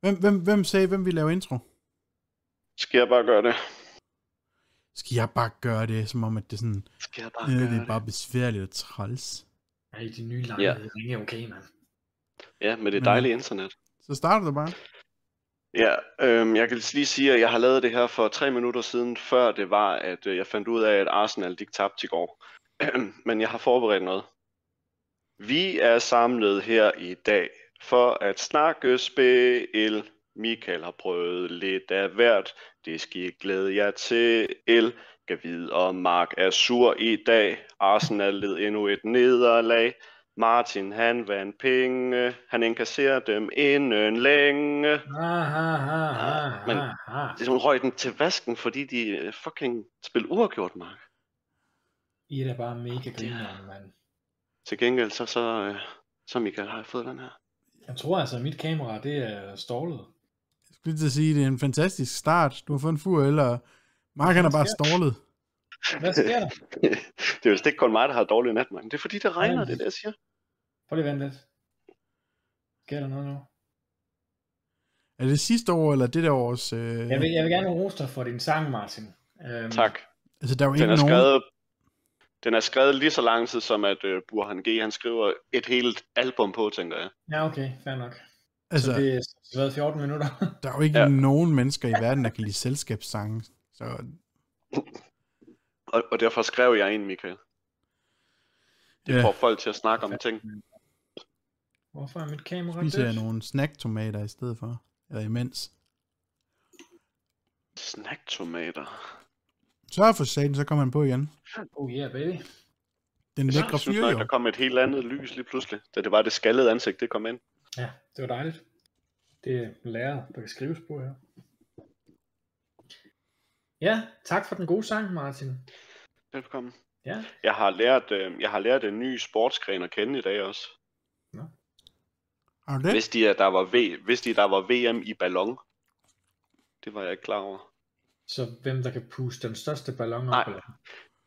Hvem, hvem, hvem sagde, hvem vil lave intro? Skal jeg bare gøre det? Skal jeg bare gøre det, som om at det er sådan, Skal jeg bare øh, gøre det er bare besværligt og træls. Ej, de nye lejligheder ja. er okay, mand. Ja, med det Men- dejlige internet. Så starter du bare. Ja, øhm, jeg kan lige sige, at jeg har lavet det her for tre minutter siden, før det var, at øh, jeg fandt ud af, at Arsenal de tabte i går. Men jeg har forberedt noget. Vi er samlet her i dag for at snakke spil. Michael har prøvet lidt af hvert. Det skal I glæde jer til. El kan vide, og Mark er sur i dag. Arsenal led endnu et nederlag. Martin han vandt penge. Han inkasserer dem inden længe. Ah, ah, ah, ah, men-. Det er røg den til vasken, fordi de øh, fucking spil uafgjort, Mark. I er da bare mega grineren, mand. Til gengæld, så, så, øh, så Michael har jeg fået den her. Jeg tror altså, at mit kamera, det er stålet. Jeg skulle lige til at sige, det er en fantastisk start. Du har fået en fur, eller Mark han er bare stålet. Hvad sker der? det er vist ikke kun mig, der har dårlig nat, man. Det er fordi, det regner, det er det, jeg siger. Prøv lige at vente lidt. Sker der noget nu? Er det sidste år, eller det der års... Øh... Jeg vil, jeg vil gerne rose dig for din sang, Martin. Øhm, Tak. Altså, der er jo Den ikke er nogen... skrevet, den er skrevet lige så lang tid, som at øh, Burhan G. han skriver et helt album på, tænker jeg. Ja, okay, fair nok. Altså, så det er været 14 minutter. der er jo ikke Ja. nogen mennesker i verden, der kan lide selskabssange. Så Og, og derfor skrev jeg en, Michael. Det Ja. får folk til at snakke om ting. Hvorfor er mit kamera spiser jeg dødt? nogle snacktomater i stedet for. Eller imens. Snacktomater. Sørg for satan, så kommer han på igen. Oh yeah, baby. Den Jeg lækre synes fyr nok, jo. der kom et helt andet lys lige pludselig, da det var det skaldede ansigt, det kom ind. Ja, det var dejligt. Det er lærer, der kan skrives på her. Ja, tak for den gode sang, Martin. Velkommen. Ja, Jeg har lært, øh, jeg har lært en ny sportsgren at kende i dag også. Har du det? Hvis de, at der var v, hvis de, der var VM i ballon. Det var jeg ikke klar over. Så hvem der kan puste den største ballon op? Nej. Eller?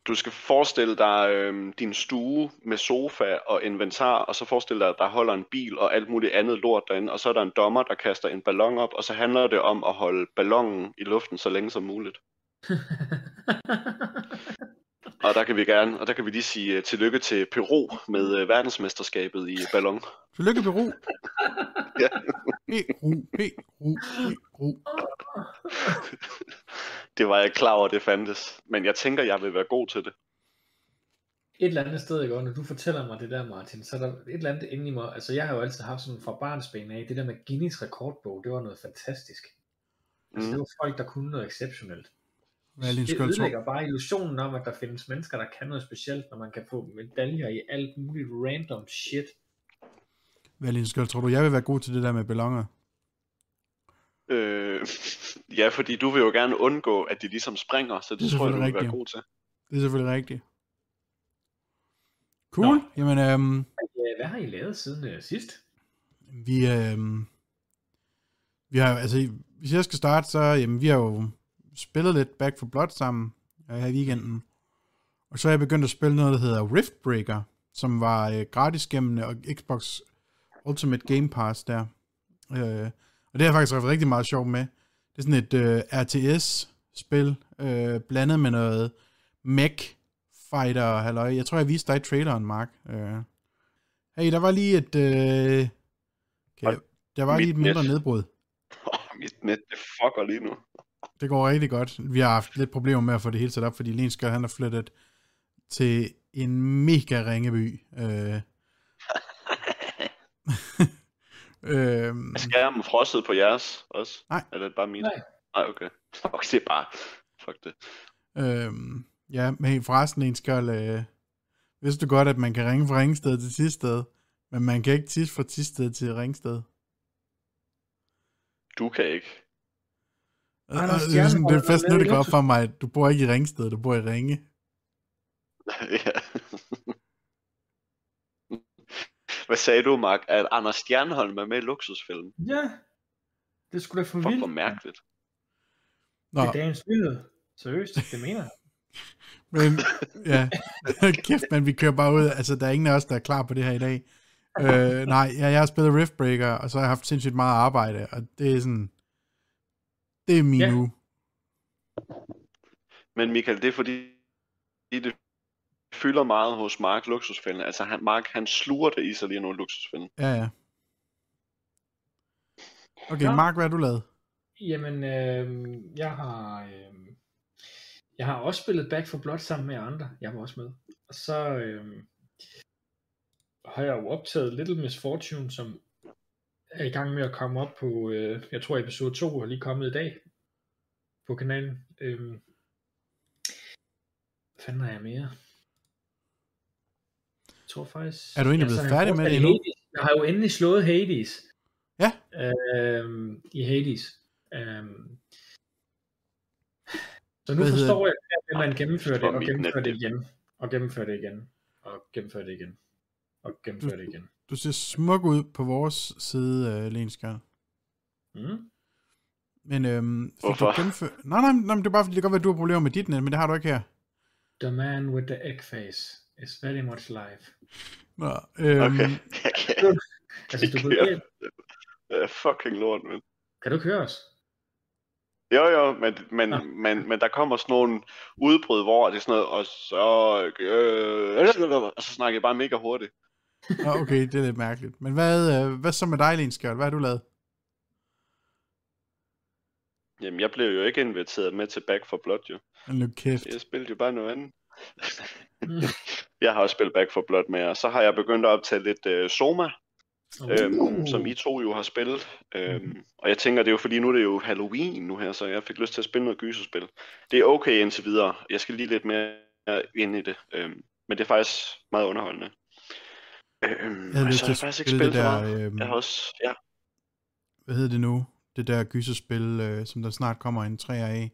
Du skal forestille dig øh, din stue med sofa og inventar, og så forestil dig, at der holder en bil og alt muligt andet lort derinde, og så er der en dommer, der kaster en ballon op, og så handler det om at holde ballonen i luften så længe som muligt. Og der kan vi gerne, og der kan vi lige sige uh, tillykke til Peru med uh, verdensmesterskabet i ballon. Tillykke, Peru. Ja. Peru, Peru, Peru. Det var jeg klar over, det fandtes. Men jeg tænker, jeg vil være god til det. et eller andet sted, ikke? Og når du fortæller mig det der, Martin, så er der et eller andet inde i mig. Altså, jeg har jo altid haft sådan fra barnsben af, det der med Guinness rekordbog, det var noget fantastisk. Altså, Mm. det var folk, der kunne noget exceptionelt. Hvad er din Det ødelægger bare illusionen om, at der findes mennesker, der kan noget specielt, når man kan få medaljer i alt muligt random shit. Hvad er din skøld tror du? Jeg vil være god til det der med ballonger. Øh, ja, fordi du vil jo gerne undgå, at de ligesom springer, så Det er det tror jeg, du vil selvfølgelig være rigtigt. god til. Det er selvfølgelig rigtigt. Cool. Nå. Jamen, øhm, Ja, hvad har I lavet siden uh, sidst? vi, øhm, vi har, altså, hvis jeg skal starte, så, jamen, vi har jo spillet lidt Back for Blood sammen øh, her i weekenden. Og så er jeg begyndt at spille noget, der hedder Riftbreaker, som var øh, gratis gennem øh, Xbox Ultimate Game Pass der. Øh, og det har jeg faktisk haft rigtig meget sjov med. Det er sådan et øh, RTS-spil, øh, blandet med noget mech fighter halløj. Jeg tror, jeg viste dig traileren, Mark. Øh. Hey, der var lige et... Øh, okay, der var lige et mindre nedbrud. Oh, mit net, det fucker lige nu. Det går rigtig godt. Vi har haft lidt problemer med at få det hele sat op, fordi Lenskør, han er flyttet til en mega ringeby. Øh. øhm, Er skærmen frosset på jeres også? Nej. Eller er det bare mit? Nej. Nej, okay. Okay, det er bare... Fuck det. øhm, ja, men forresten, Lenskør, øh, vidste du godt, at man kan ringe fra Ringsted til Tisted, men man kan ikke tisse fra Tisted til Ringsted. Du kan ikke. Anders og det er, sådan, det er først nu, det går op for mig, at du bor ikke i Ringsted, du bor i Ringe. ja. Hvad sagde du, Mark? At Anders Stjernholm er med i luksusfilm? Ja, det skulle da for vildt. hvor mærkeligt. Nå, Det er dagens nyhed. Seriøst, det mener jeg. Men ja, kæft, men vi kører bare ud. Altså, der er ingen af os, der er klar på det her i dag. øh, nej, ja, jeg har spillet Riftbreaker, og så har jeg haft sindssygt meget arbejde, og det er sådan... Det er min Ja. uge. Men Michael, det er fordi, det fylder meget hos Mark luksusfælden. Altså han, Mark, han sluger det i sig lige nu, luksusfælden. Ja, ja. Okay, Nå. Mark, hvad har du lavet? Jamen, øh, jeg har... Øh, jeg har også spillet Back for Blood sammen med andre. Jeg var også med. Og så øh, har jeg jo optaget Little Miss Fortune, som er i gang med at komme op på, øh, jeg tror episode 2 er lige kommet i dag på kanalen. Øh, hvad fanden har jeg mere? Jeg tror faktisk... Er du egentlig blevet færdig med det endnu? Hades. Jeg har jo endelig slået Hades. Ja. Øhm, I Hades. Øhm, så nu forstår jeg, at man gennemfører det, og gennemfører det igen, og gennemfører det igen, og gennemfører det igen, og gennemfører det igen. Du ser smuk ud på vores side, uh. Mm. Men øhm, fik Hvorfor? du gennemført... Nej, nej, nej, det er bare fordi, det kan godt være, at du har problemer med dit net, men det har du ikke her. The man with the egg face is very much live. Nå, øhm, Okay. Altså, du kan, Uh, fucking lort, men. kan du ikke høre os? Jo, jo, men, men, Nå. men, men der kommer sådan nogle udbrud, hvor det er sådan noget, og så, øh, og så snakker jeg bare mega hurtigt. Nå, okay, det er lidt mærkeligt. Men hvad, øh, hvad så med dig, Lenskjern? Hvad har du lavet? Jamen, jeg blev jo ikke inviteret med til Back for Blood, jo. Nu kæft. Jeg spillede jo bare noget andet. Jeg har også spillet Back for Blood med, og så har jeg begyndt at optage lidt øh, Soma, øhm, Uh. som I to jo har spillet. Øhm, og jeg tænker, det er jo fordi, nu er det jo Halloween nu her, så jeg fik lyst til at spille noget gyserspil. Det er okay indtil videre. Jeg skal lige lidt mere ind i det. Øhm, men det er faktisk meget underholdende. Øhm, Jeg havde og lyst til at spille det spillet så der, øhm, Jeg har også, ja, hvad hedder det nu? Det der gyserspil, øh, som der snart kommer en 3 af.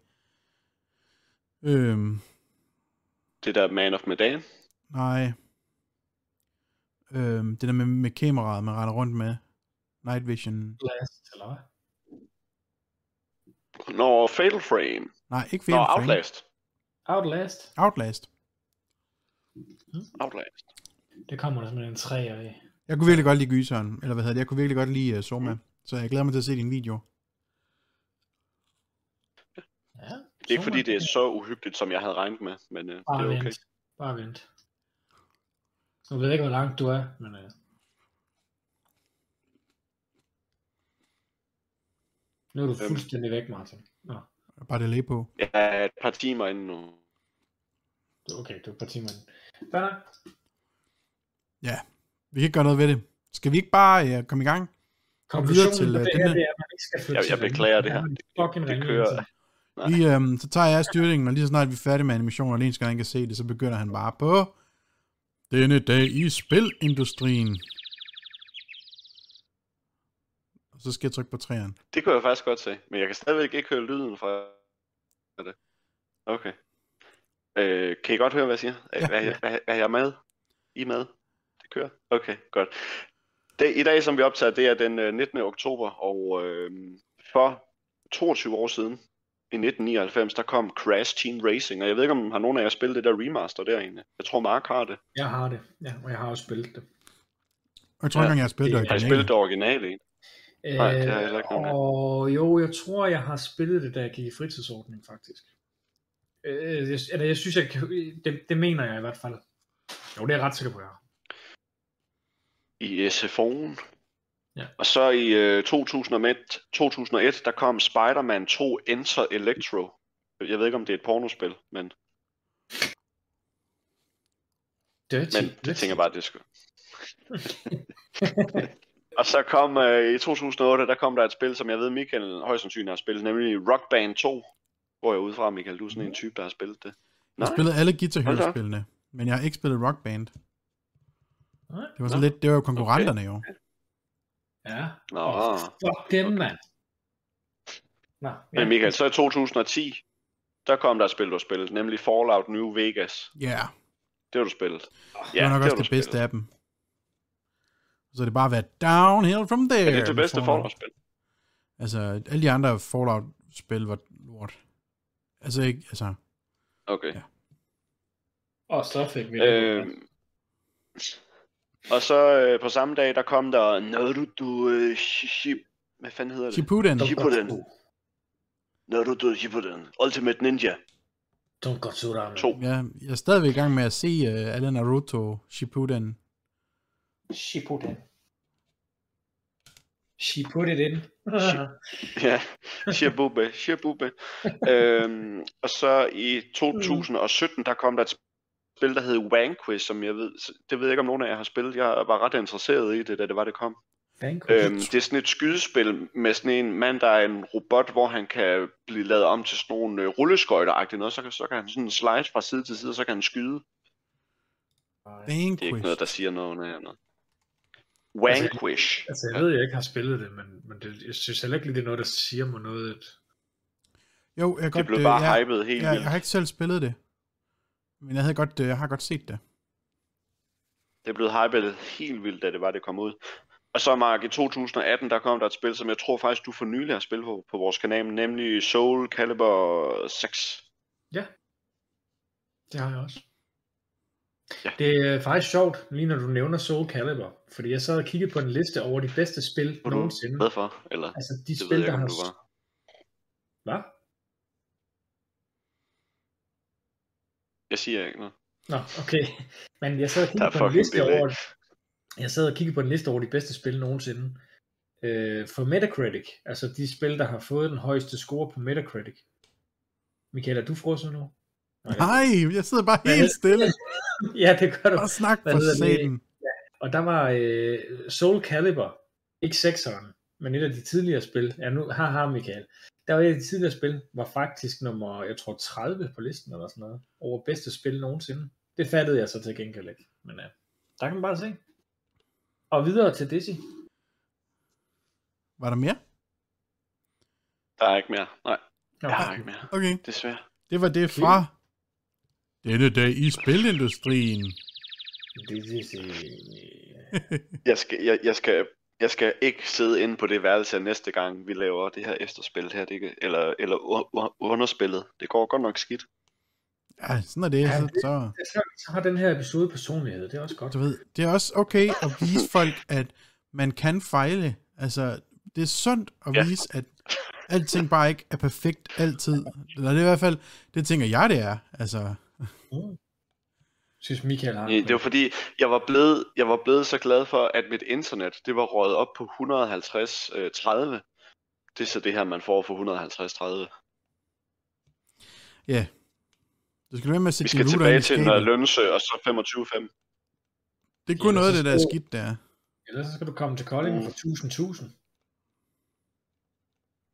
Øhm, det der Man of Medan. nej. Øhm, det der med, med kameraet, man render rundt med. Night Vision. Last, eller hvad? Nå, Fatal Frame. Nej, ikke Nå, Fatal Frame. Outlast. Outlast. Outlast. Outlast. Det kommer der simpelthen en træer af. Jeg kunne virkelig godt lide gyseren, eller hvad hedder det, jeg kunne virkelig godt lide uh, Soma. Mm. Så jeg glæder mig til at se din video. Ja, Det er ikke fordi, det er så uhyggeligt, som jeg havde regnet med, men øh, det er vent. okay. Bare vent. Nu ved jeg ikke, hvor langt du er, men... Øh... Nu er du Øhm. fuldstændig væk, Martin. Nå, Bare delay på. Jeg er et par timer inde nu. okay, du er på timen. Hvad er Vi kan ikke gøre noget ved det. Skal vi ikke bare uh, komme i gang? Konklusionen til, på øh, det denne- her, det er, at man ikke skal Jeg- til jeg beklager det her. er Fucking Det ringe kører. indtil. Vi, øhm, så tager jeg styrningen, og lige så snart vi er færdige med animationen, og Lenskjern kan se det, så begynder han bare på denne dag i spilindustrien. Og så skal jeg trykke på træerne. Det kunne jeg faktisk godt se, men jeg kan stadigvæk ikke høre lyden fra det. Okay. Øh, kan I godt høre, hvad jeg siger? Ja. Ja. Er, er, er, er jeg med? I med? Det kører? Okay, godt. Det, I dag, som vi optager, det er den øh, 19. oktober, og øh, for 22 år siden, i 1999, der kom Crash Team Racing, og jeg ved ikke, om har nogen af jer spillet det der remaster der egentlig. Jeg tror, Mark har det. Jeg har det, ja, og jeg har også spillet det. Og jeg tror Ja, ikke engang, jeg har spillet det det- Har I originale. spillet det originale egentlig? Nej, det har jeg heller ikke. Og jo, jeg tror, jeg har spillet det, da jeg gik i fritidsordning, faktisk. Øh, jeg, eller jeg synes, jeg kan, det, det mener jeg i hvert fald. Jo, det er jeg ret sikker på, jeg har. I SFO'en. Ja. Og så i øh, 2001, 2001, der kom Spider-Man 2 Enter Electro. Jeg ved ikke, om det er et pornospil, men, Dirty. men det tænker jeg bare, det skal. og så kom øh, i 2008, der kom der et spil, som jeg ved, Michael højst sandsynligt har spillet, nemlig Rock Band 2. Hvor jeg ude fra, Michael, du er sådan en type, der har spillet det. Jeg har spillet alle Guitar Hold da Hero op. spillene, men jeg har ikke spillet Rock Band. Nej. Det var så lidt, det var jo konkurrenterne jo. Ja. Nå, Oh, fuck dem, okay. mand. Nå, ja. men Michael, så i 2010, der kom der et spil, du har spillet, nemlig Fallout New Vegas. Ja, yeah. Det har du spillet. det var nok har også det bedste spillet. af dem. Så det bare været downhill from there. Er det det med bedste Fallout. Fallout-spil? Altså, alle de andre Fallout-spil var lort. Altså ikke, altså... Okay. Ja. Og så fik vi Øh, Og så øh, på samme dag, der kom der Naruto øh, Ship... Hvad fanden hedder det? Shippuden. Shippuden. Naruto Shippuden. Ultimate Ninja Tonkotsu Ramen. 2. Ja, jeg er stadigvæk i gang med at se uh, alle Naruto Shippuden. Shippuden. She put it in. Ja, Shibube, Shibube. øhm, og så i 2017, der kom der et spil, der hed Vanquish, som jeg ved, det ved jeg ikke, om nogen af jer har spillet. Jeg var ret interesseret i det, da det var, det kom. Vanquish. Øhm, det er sådan et skydespil med sådan en mand, der er en robot, hvor han kan blive lavet om til sådan nogle øh, rulleskøjter noget, så kan, så kan han sådan slide fra side til side, og så kan han skyde. Det er ikke Vanquish. noget, der siger noget af noget. Vanquish. Altså, jeg ved, jeg ikke har spillet det, men, men det, jeg synes heller ikke det er noget, der siger mig noget. At... Jo, jeg Det godt... blev øh, bare jeg, hypet helt jeg, vildt. jeg har ikke selv spillet det. Men jeg, havde godt, øh, jeg har godt set det. Det er blevet hypet helt vildt, da det var, det kom ud. Og så Mark, i 2018, der kom der et spil, som jeg tror faktisk, du for nylig har spillet på, på vores kanal, nemlig Soul Calibur 6. Det har jeg også. Ja. Det er faktisk sjovt, lige når du nævner Soul Calibur, fordi jeg sad og kiggede på en liste over de bedste spil du nogensinde. med for? Eller, Altså de det ved spil, jeg der har... du var. Hvad? Jeg siger ikke noget. Nå, okay. Men jeg sad og kiggede på en liste delay. over... Jeg sad og kiggede på en liste over de bedste spil nogensinde. Øh, for Metacritic, altså de spil, der har fået den højeste score på Metacritic. Michael, er du frosset nu? Nej, jeg sidder bare helt stille. Ja, det gør du. Bare snak for satan. Og der var øh, Soul Calibur, ikke sekseren, men et af de tidligere spil, ja nu har har Michael, der var et af de tidligere spil, var faktisk nummer, jeg tror 30 på listen eller sådan noget, over bedste spil nogensinde. Det fattede jeg så til gengæld ikke, men ja, der kan man bare se. Og videre til Dizzy. Var der mere? Der er ikke mere. Nej, Nå, jeg har ikke mere. Okay, Desværre. det var det fra denne dag i spilindustrien. Dizzy. Jeg skal, jeg, jeg skal, jeg skal ikke sidde inde på det værelse næste gang, vi laver det her efterspil her, det eller, eller underspillet. Det går godt nok skidt. Ja, sådan er det. Ja, Så, det- så, Så, så har den her episode personlighed, det er også godt. du ved, det er også okay at vise folk, at man kan fejle. Altså, det er sundt at Ja. vise, at alting bare ikke er perfekt altid. Eller det er i hvert fald, det tænker jeg, det er. Altså, Mm. Synes Michael har Det var fordi, jeg var, blevet, jeg var blevet så glad for, at mit internet, det var røget op på 150-30. Det er så det her, man får for 150-30. ja. Du skal være med at sætte Vi skal tilbage til noget lønse, og så 25-5. Det er kun Ja, noget af det, der er stod- skidt der. Ellers så skal du komme til Kolding Mm. for 1000-1000.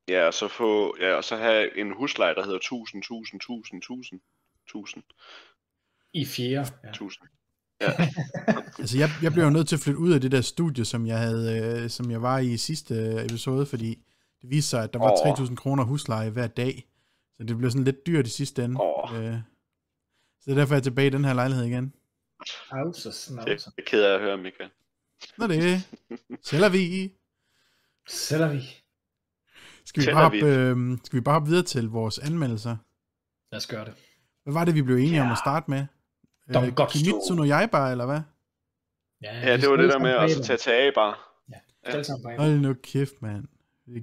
Ja, og så, få, ja, og så have en husleje, der hedder 1000, 1000, 1000, 1000, 1000, I fjerde. Ja. 1000. Altså, jeg, jeg blev jo nødt til at flytte ud af det der studie, som jeg, havde, øh, som jeg var i i sidste øh, episode, fordi det viste sig, at der var Åh. 3.000 kroner husleje hver dag. Så det blev sådan lidt dyrt i sidste ende. Åh. Øh, så det er derfor, jeg er tilbage i den her lejlighed igen. Altså, Det snavser. er ked af at høre, Michael. Nå det. Sælger vi. Sælger vi. Skal vi, bare hoppe, øh, skal vi bare hoppe videre til vores anmeldelser? Lad os gøre det. Hvad var det, vi blev enige om Ja. at starte med? Øh, Tonkotsu. Kimitsu no Yaiba, eller hvad? Ja, det var det der med at så tage til A bare. Alle sammen på Hold nu kæft, mand.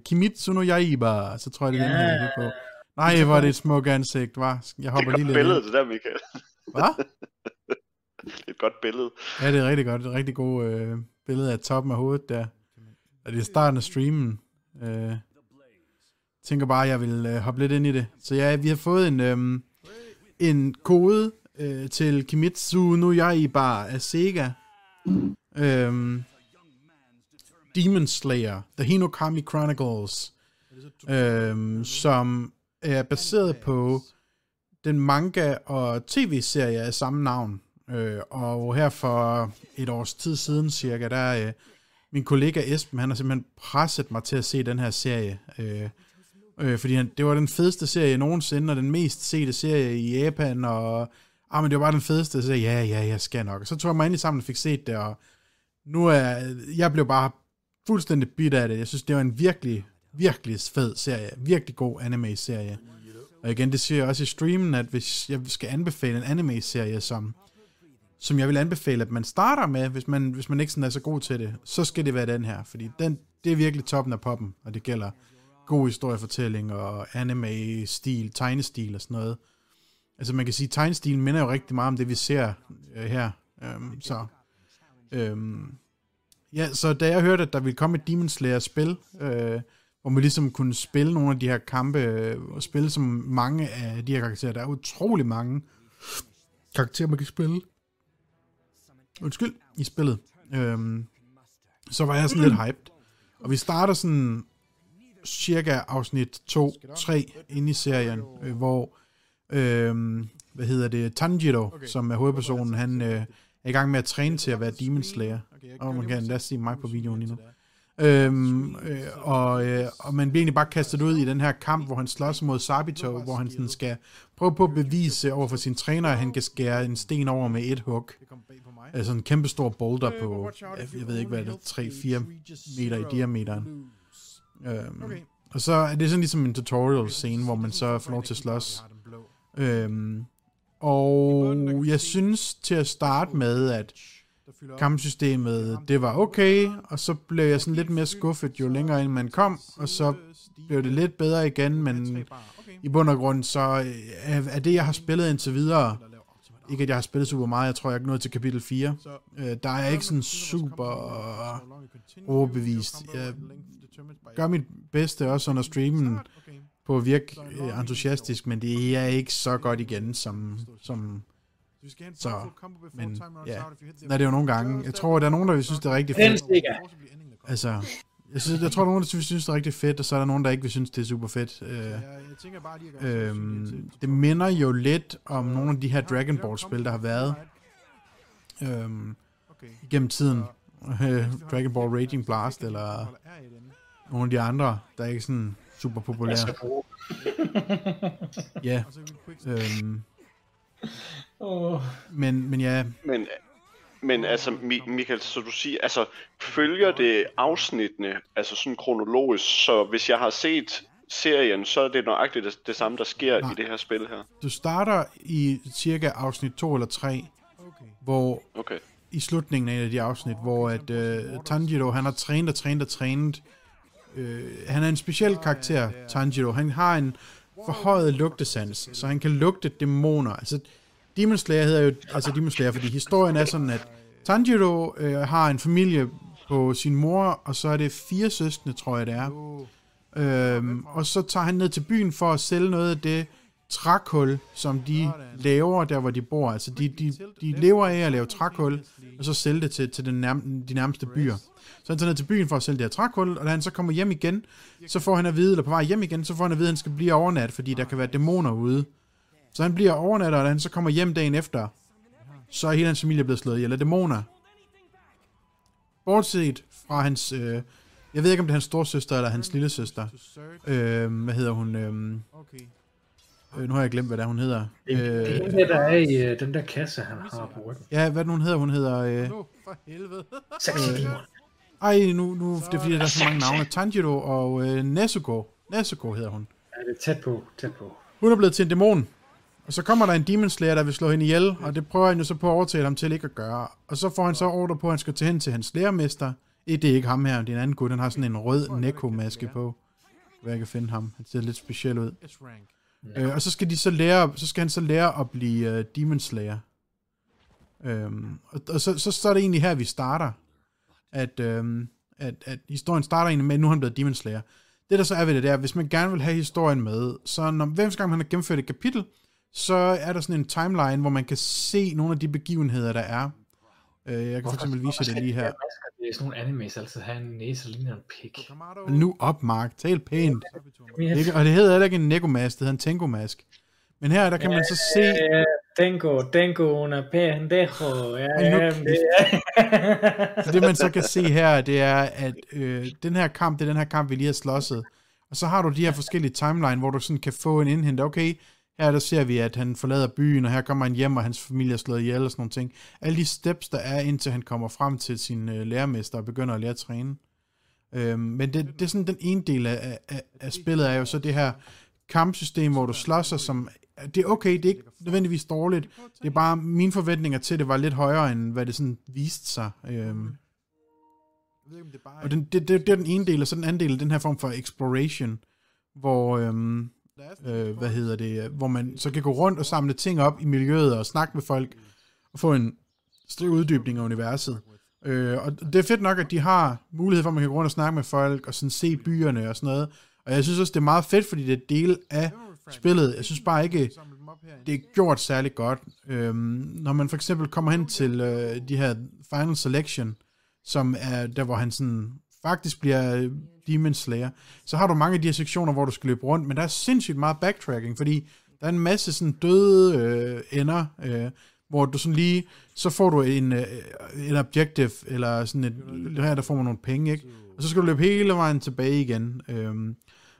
Kimitsu no Yaiba, så tror jeg, det er den her, er på. Ja. Nej, hvor er det et smukt ansigt, var. Jeg Det er hopper et lige godt lidt billede, ind. det der, Michael. Hvad? Det er et godt billede. Ja, det er rigtig godt. Det er et rigtig godt øh, billede af toppen af hovedet der. Og det er starten af streamen. Øh, tænker bare, at jeg vil øh, hoppe lidt ind i det. Så ja, vi har fået en, øh, en kode øh, til Kimitsu no Yaiba af Sega. Øhm, Demon Slayer, The Hinokami Chronicles, øhm, som er baseret på den manga og tv-serie af samme navn. Øh, og her for et års tid siden cirka, der øh, min kollega Esben, han har simpelthen presset mig til at se den her serie. Øh, øh, fordi han, det var den fedeste serie nogensinde, og den mest sete serie i Japan, og ah, men det var bare den fedeste, så sagde jeg, ja, ja, jeg skal nok. Og så tog jeg mig ind i sammen og fik set det, og nu er, jeg blev bare fuldstændig bit af det. Jeg synes, det var en virkelig, virkelig fed serie. Virkelig god anime-serie. Og igen, det siger jeg også i streamen, at hvis jeg skal anbefale en anime-serie, som, som jeg vil anbefale, at man starter med, hvis man, hvis man ikke sådan er så god til det, så skal det være den her, fordi den, det er virkelig toppen af poppen, og det gælder god historiefortælling og anime-stil, tegnestil og sådan noget. Altså man kan sige, at tegnstilen minder jo rigtig meget om det, vi ser øh, her. Øhm, så, øhm, ja, så da jeg hørte, at der ville komme et Demon Slayer-spil, øh, hvor man ligesom kunne spille nogle af de her kampe, øh, og spille som mange af de her karakterer. Der er utrolig mange karakterer, man kan spille. Undskyld, i spillet. Øhm, så var jeg sådan lidt hyped. Og vi starter sådan cirka afsnit 2-3 inde i serien, øh, hvor, øh, hvad hedder det, Tanjiro, okay. som er hovedpersonen, han øh, er i gang med at træne til at være Demon Slayer. Og man kan endda se mig på videoen lige nu. Øhm, øh, og, øh, og man bliver egentlig bare kastet ud i den her kamp, hvor han slås mod Sabito, hvor han sådan skal prøve på at bevise over for sin træner, at han kan skære en sten over med et hug. Altså en kæmpe stor boulder på, jeg ved ikke hvad det er, 3-4 meter i diameteren. Øhm, okay. Og så er det sådan ligesom en tutorial scene, hvor man så får lov til at slås. Øhm, og jeg synes til at starte med, at kampsystemet, det var okay, og så blev jeg sådan lidt mere skuffet, jo længere ind man kom, og så blev det lidt bedre igen, men i bund og grund, så er, er det, jeg har spillet indtil videre, ikke at jeg har spillet super meget, jeg tror, jeg er nået til kapitel 4. Øh, der er ikke sådan super overbevist. Jeg gør mit bedste også under streamen på at virke øh, entusiastisk, men det er ikke så godt igen, som, som så, men ja, er det jo nogle gange. Jeg tror, der er nogen, der synes, det er rigtig fedt. Altså, jeg, synes, jeg tror, der er nogen, der synes, det er rigtig fedt, og så er der nogen, der ikke vil synes, det er super fedt. Øh, øh, det minder jo lidt om nogle af de her Dragon Ball-spil, der har været øh, gennem tiden. Dragon Ball Raging Blast, eller nogle af de andre, der er ikke sådan super populære. ja. Øhm, oh. men, men ja. Men, men altså, Michael, så du siger, altså, følger det afsnittene, altså sådan kronologisk, så hvis jeg har set serien, så er det nøjagtigt det, det samme, der sker Nej. i det her spil her. Du starter i cirka afsnit 2 eller 3, okay. hvor okay. i slutningen af de afsnit, hvor at uh, Tanjiro, han har trænet og trænet og trænet, Øh, han er en speciel karakter, Tanjiro. Han har en forhøjet lugtesans, så han kan lugte dæmoner. Altså, Demon Slayer hedder jo altså Demon Slayer, fordi historien er sådan, at Tanjiro øh, har en familie på sin mor, og så er det fire søskende, tror jeg det er. Øhm, og så tager han ned til byen for at sælge noget af det trækul, som de laver der, hvor de bor. Altså, de, de, de lever af at lave trækul, og så sælge det til, til den nærm- de nærmeste byer. Så han tager ned til byen for at sælge det her trækul, og da han så kommer hjem igen, så får han at vide, eller på vej hjem igen, så får han at vide, at han skal blive overnat, fordi der kan være dæmoner ude. Så han bliver overnat, og da han så kommer hjem dagen efter, så er hele hans familie blevet slået ihjel af dæmoner. Bortset fra hans, øh, jeg ved ikke om det er hans storsøster eller hans lillesøster. Øh, hvad hedder hun? Øh, Øh, nu har jeg glemt, hvad det er, hun hedder. Det, øh, det er det, der er i uh, den der kasse, han har på ryggen. Ja, hvad hun hedder? Hun hedder... Øh, for helvede. Sexy øh, ej, nu, nu det er fordi, der er så mange navne. Tanjiro og øh, Nezuko. Nezuko hedder hun. Ja, det er tæt på, tæt på. Hun er blevet til en dæmon. Og så kommer der en demon slayer, der vil slå hende ihjel, og det prøver han jo så på at overtale ham til ikke at gøre. Og så får han så ordre på, at han skal tage hen til hans lærermester. Det er ikke ham her, det er en anden gut. Han har sådan en rød Neko-maske på. Hvor jeg kan finde ham. Han ser lidt speciel ud. Øh, og så skal de så lære, så skal han så lære at blive uh, Demon Slayer. Øhm, og, og så, så, så er det egentlig her, vi starter. At, øhm, at, at historien starter egentlig med, at nu er han blevet Demon Slayer. Det der så er ved det, det er, hvis man gerne vil have historien med, så når hver gang man har gennemført et kapitel, så er der sådan en timeline, hvor man kan se nogle af de begivenheder, der er. Øh, jeg kan for eksempel vise det lige her. Det er sådan nogle animes, altså have en næse og ligner en pik. Nu op, Mark. Tal pænt. Ikke? Og det hedder heller ikke en negomask, det hedder en tengomask. Men her, der kan man så se... Tengo, tengo una pendejo. Ja, ja, det, så det man så kan se her, det er, at øh, den her kamp, det er den her kamp, vi lige har slåsset. Og så har du de her forskellige timeline, hvor du sådan kan få en indhent. Okay, her der ser vi, at han forlader byen, og her kommer han hjem, og hans familie er slået ihjel og sådan nogle ting. Alle de steps, der er, indtil han kommer frem til sin øh, lærermester og begynder at lære at træne. Øhm, men det, det er sådan den ene del af, af, af spillet er jo så det her kampsystem, hvor du slås som det er okay, det er ikke nødvendigvis dårligt. Det er bare, mine forventninger til det var lidt højere, end hvad det sådan viste sig. Øhm, og den, det, det, det er den ene del, og så den anden del, den her form for exploration, hvor, øhm, øh, hvad hedder det, hvor man så kan gå rundt og samle ting op i miljøet og snakke med folk, og få en stor uddybning af universet. Øh, og det er fedt nok, at de har mulighed for, at man kan gå rundt og snakke med folk, og sådan se byerne og sådan noget. Og jeg synes også, det er meget fedt, fordi det er del af spillet. Jeg synes bare ikke, det er gjort særlig godt. Øhm, når man for eksempel kommer hen til øh, de her Final Selection, som er der, hvor han sådan faktisk bliver øh, Demon Slayer, så har du mange af de her sektioner, hvor du skal løbe rundt, men der er sindssygt meget backtracking, fordi der er en masse sådan døde øh, ender, øh, hvor du sådan lige, så får du en, øh, en objective, eller sådan et, her der får man nogle penge, ikke? Og så skal du løbe hele vejen tilbage igen. Øh,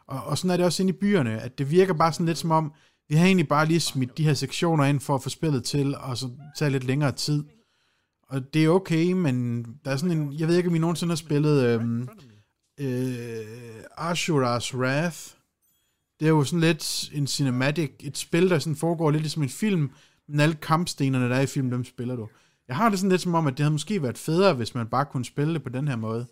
og, og sådan er det også inde i byerne, at det virker bare sådan lidt som om, vi har egentlig bare lige smidt de her sektioner ind for at få spillet til, og så tage lidt længere tid. Og det er okay, men der er sådan en, jeg ved ikke, om I nogensinde har spillet øhm, øh, Ashura's Wrath. Det er jo sådan lidt en cinematic, et spil, der sådan foregår lidt ligesom en film, men alle kampstenerne, der er i filmen, dem spiller du. Jeg har det sådan lidt som om, at det havde måske været federe, hvis man bare kunne spille det på den her måde.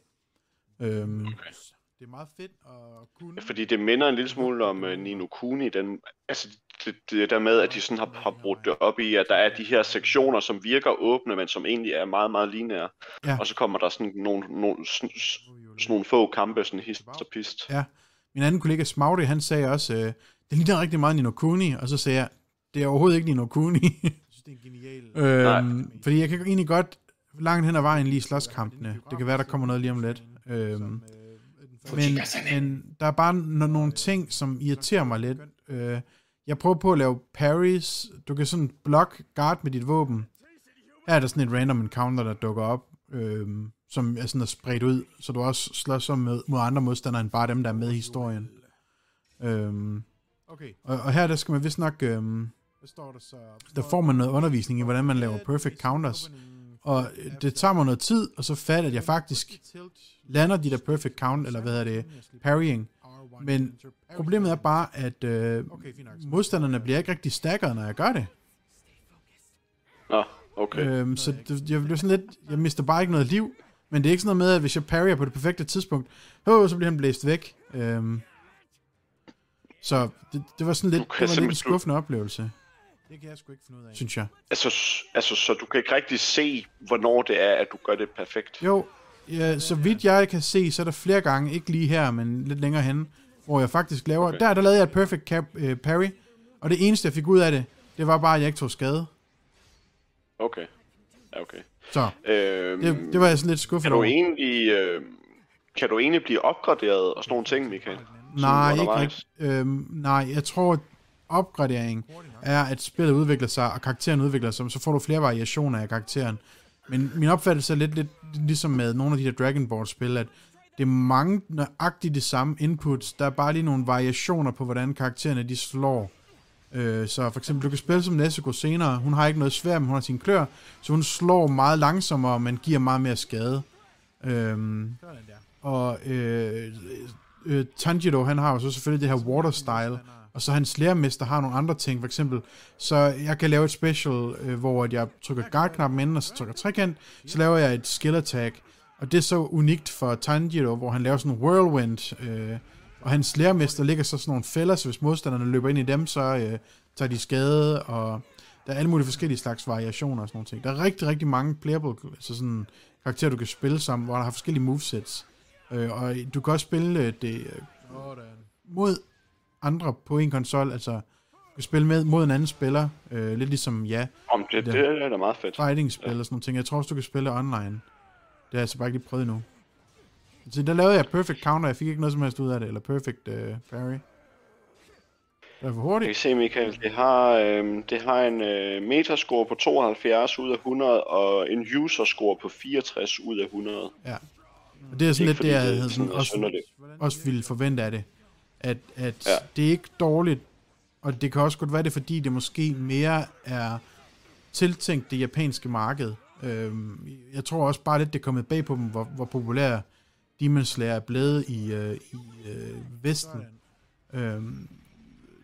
Øhm, okay. Det er meget fedt at kunne... Ja, fordi det minder en lille smule om uh, Nino Kuni, den, altså det, det der med, at de sådan har, har brudt det op i, at der er de her sektioner, som virker åbne, men som egentlig er meget, meget lineære. Ja. Og så kommer der sådan nogle, nogle, sådan, sådan nogle få kampe, sådan hist og pist. Ja. Min anden kollega Smaude, han sagde også, øh, det ligner rigtig meget Nino Kuni, og så sagde jeg, det er overhovedet ikke Nino Kuni. jeg synes, det er en genial... øhm, fordi jeg kan egentlig godt langt hen ad vejen lige slåskampene. Det kan være, der kommer noget lige om lidt. Øhm, men, men der er bare nogle ting, som irriterer mig lidt. Øh, jeg prøver på at lave parries. Du kan sådan block guard med dit våben. Her er der sådan et random encounter, der dukker op, øh, som er sådan er spredt ud, så du også slås som med, mod andre modstandere, end bare dem, der er med i historien. Øh, okay. Og, og her der skal man vist nok... Øh, der får man noget undervisning i, hvordan man laver perfect counters. Og det tager mig noget tid, og så fatter at jeg faktisk lander de der perfect count, eller hvad hedder det, parrying. Men problemet er bare, at øh, modstanderne bliver ikke rigtig stakkeret, når jeg gør det. Nå, okay. Øhm, så det, jeg bliver sådan lidt, jeg mister bare ikke noget liv, men det er ikke sådan noget med, at hvis jeg parryer på det perfekte tidspunkt, oh, så bliver han blæst væk. Øhm, så det, det var sådan lidt, det var lidt en skuffende oplevelse. Det kan jeg sgu ikke finde ud af. Synes jeg. Altså, altså, så du kan ikke rigtig se, hvornår det er, at du gør det perfekt? Jo, ja, så vidt jeg kan se, så er der flere gange, ikke lige her, men lidt længere hen, hvor jeg faktisk laver... Okay. Der, der lavede jeg et perfect cap, uh, parry, og det eneste, jeg fik ud af det, det var bare, at jeg ikke tog skade. Okay. Ja, okay. Så, øhm, det, det var jeg sådan lidt skuffet kan du over. Egentlig, øh, kan du egentlig blive opgraderet og sådan nogle ting, Michael? Nej, ikke rigtigt. Øhm, nej, jeg tror, opgradering er, at spillet udvikler sig, og karakteren udvikler sig, så får du flere variationer af karakteren. Men min opfattelse er lidt, lidt ligesom med nogle af de her Dragon Ball-spil, at det er mange nøjagtigt de samme inputs. Der er bare lige nogle variationer på, hvordan karaktererne de slår. Øh, så for eksempel, du kan spille som Nezuko senere. Hun har ikke noget svært, men hun har sin klør, så hun slår meget langsommere, men giver meget mere skade. Øh, og øh, øh, Tanjiro, han har jo så selvfølgelig det her water style, og så hans lærermester har nogle andre ting, for eksempel, så jeg kan lave et special, øh, hvor jeg trykker guard-knappen ind, og så trykker trekant, så laver jeg et skill attack, og det er så unikt for Tanjiro, hvor han laver sådan en whirlwind, øh, og hans lærermester ligger så sådan nogle fælder, så hvis modstanderne løber ind i dem, så øh, tager de skade, og der er alle mulige forskellige slags variationer og sådan nogle ting. Der er rigtig, rigtig mange playable, altså sådan karakterer, du kan spille sammen, hvor der har forskellige movesets. Øh, og du kan også spille øh, det øh, mod andre på en konsol, altså du kan spille med mod en anden spiller, øh, lidt ligesom, ja. Om det, det, det er da meget fedt. Fighting-spil ja. og sådan nogle ting. Jeg tror også, du kan spille online. Det har jeg altså bare ikke lige prøvet endnu. Så der lavede jeg Perfect Counter, jeg fik ikke noget som helst ud af det, eller Perfect uh, Parry. Det er for hurtigt. Jeg kan se, Michael, det har, øh, det har en øh, metascore på 72 ud af 100, og en user-score på 64 ud af 100. Ja. Og det er sådan lidt det, jeg havde sådan også, også ville forvente af det. At, at ja. det er ikke dårligt, og det kan også godt være det, fordi det måske mere er tiltænkt det japanske marked. Øhm, jeg tror også bare lidt, det er kommet bag på dem, hvor, hvor populær Demon Slayer er blevet i, øh, i øh, Vesten. Øhm,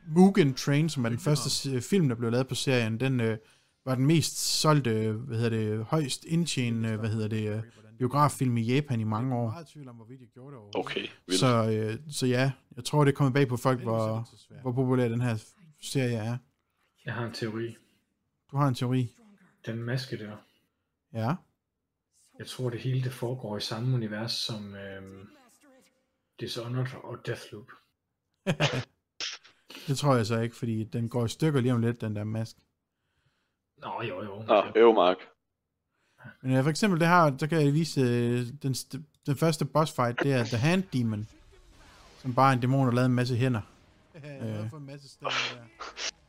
Mugen Train, som er den første film, der blev lavet på serien, den øh, var den mest solgte, øh, hvad hedder det, højst indtjenende, hvad hedder det, øh, biograffilm i Japan i mange år. Okay, vildt. Så, øh, så ja, jeg tror, det er kommet bag på folk, hvor, hvor populær den her serie er. Jeg har en teori. Du har en teori. Den maske der. Ja. Jeg tror, det hele det foregår i samme univers som øhm, Dishonored og Deathloop. Det tror jeg så ikke, fordi den går i stykker lige om lidt, den der mask. Nå, jo, jo. Nå, øv, Mark. Men øh, for eksempel det her, så kan jeg vise øh, den, den første boss fight, det er The Hand Demon. Som bare er en dæmon, der lavede en masse hænder. Øh.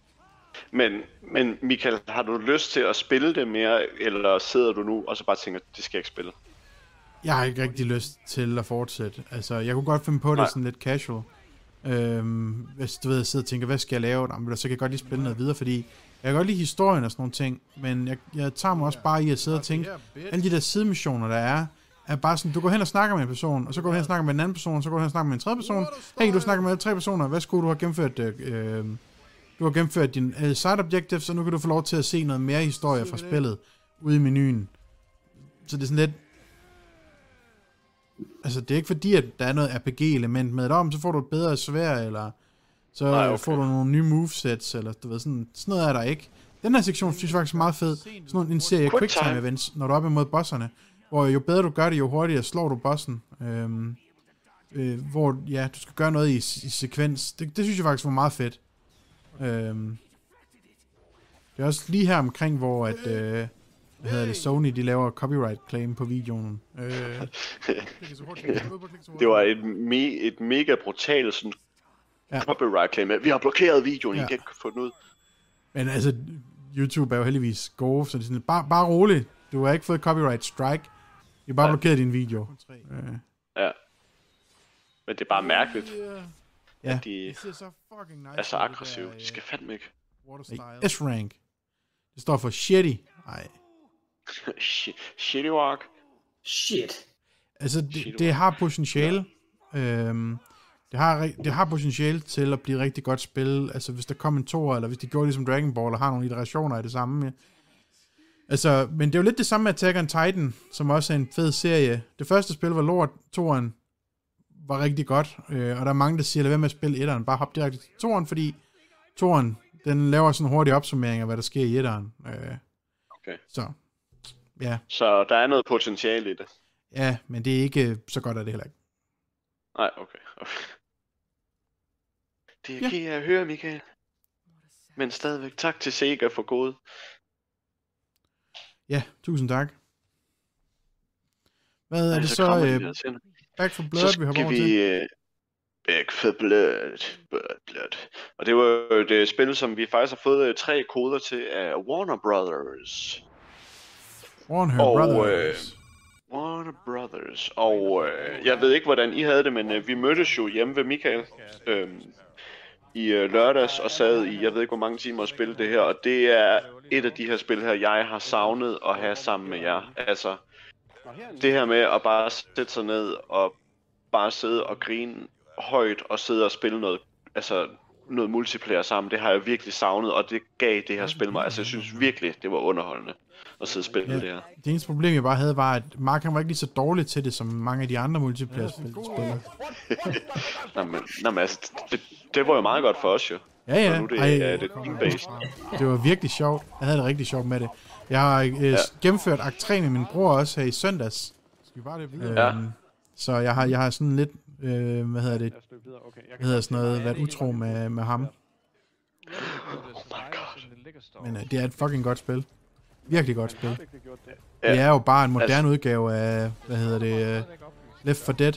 Men, men Michael, har du lyst til at spille det mere, eller sidder du nu og så bare tænker, det skal jeg ikke spille? Jeg har ikke rigtig lyst til at fortsætte. Altså, jeg kunne godt finde på det Nej. sådan lidt casual. Øhm, hvis du ved, jeg sidder og tænker, hvad skal jeg lave? Jamen, så kan jeg godt lige spille noget videre, fordi jeg kan godt lide historien og sådan nogle ting, men jeg, jeg tager mig også bare i at sidde og tænke, alle de der sidemissioner, der er, er bare sådan, du går hen og snakker med en person, og så går du hen og snakker med en anden person, og så går du hen og snakker med en tredje person. Hey, du snakker med tre personer, hvad skulle du have gennemført? Øh, øh, du har gennemført din uh, side objective, så nu kan du få lov til at se noget mere historie fra spillet ude i menuen. Så det er sådan lidt, Altså, det er ikke fordi, at der er noget RPG-element med det om, så får du et bedre svær, eller så Nej, okay. får du nogle nye movesets, eller du ved, sådan, sådan noget er der ikke. Den her sektion synes jeg faktisk er meget fed. Sådan nogle, en serie Quick time. events, når du er op imod bosserne, hvor jo bedre du gør det, jo hurtigere slår du bossen. Øhm, øh, hvor, ja, du skal gøre noget i, i sekvens. Det, det synes jeg faktisk var meget fedt. Øhm, det er også lige her omkring, hvor at, øh, hvad hedder det, Sony, de laver copyright claim på videoen. Øh, Det var et, me, et mega brutalt sådan Ja. ja. copyright claim. Vi har blokeret videoen, ja. Ja. I kan ikke få den ud. Men altså, YouTube er jo heldigvis gode, så det er sådan, bare, bare roligt. Du har ikke fået copyright strike. De har bare Ja. blokeret din video. Øh, Ja. Men det er bare mærkeligt, ja. at de er så aggressive. De skal fandme ikke. Hey, S-rank. Det står for shitty. Nej. Shi- Shitty walk. Shit. Altså, det, det har potentiale. Øhm, det, har, det har potentiale til at blive rigtig godt spil. Altså, hvis der kom en toer, eller hvis de gjorde ligesom Dragon Ball, og har nogle iterationer af det samme. ja. Altså, men det er jo lidt det samme med Attack on Titan, som også er en fed serie. Det første spil var lort, toeren var rigtig godt, øh, og der er mange, der siger, lad være med at spille etteren, bare hop direkte til toeren, fordi toeren, den laver sådan en hurtig opsummering af, hvad der sker i etteren. Øh, Okay. Så, ja, Så der er noget potentiale i det. ja, men det er ikke så godt, er det heller ikke. Nej, okay. okay. Det Ja. ja. jeg høre, Michael. Men stadigvæk tak til Sega for gode. Ja, tusind tak. Hvad er Ej, det så så? Øh. Back for Så Blood, vi hopper skal over vi... til? øh, Back for Blood. Blood, Blood. Og det var jo et øh, spil, som vi faktisk har fået øh, tre koder til af Warner Brothers. Warner og, Brothers. Warner Brothers. Og øh, jeg ved ikke, hvordan I havde det, men øh, vi mødtes jo hjemme ved Michael øh, i øh, lørdags og sad i, jeg ved ikke, hvor mange timer at spille det her. Og det er et af de her spil her, jeg har savnet at have sammen med jer. Altså, det her med at bare sætte sig ned og bare sidde og grine højt og sidde og spille noget, altså noget multiplayer sammen, det har jeg virkelig savnet, og det gav det her spil mig. Altså, jeg synes virkelig, det var underholdende at sidde og spille Ja. det her. Det eneste problem, jeg bare havde, var, at Mark han var ikke lige så dårlig til det, som mange af de andre multiplayer-spil spiller. Nå, men, nå, men altså, det, det var jo meget godt for os jo. Ja, ja. Og nu det Ej, er det team-based. det var virkelig sjovt. Jeg havde det rigtig sjovt med det. Jeg har øh, ja. gennemført akt 3 med min bror også her i søndads. Skal vi bare det videre? Ja. Øhm, så jeg har, jeg har sådan lidt, øh, hvad hedder det. Okay, jeg hvad hedder sådan noget, været utro med, med ham. Oh my god. Men øh, det er et fucking godt spil. Virkelig godt spil. Det er jo bare en moderne Altså- udgave af, hvad hedder det, uh, Left 4 Dead.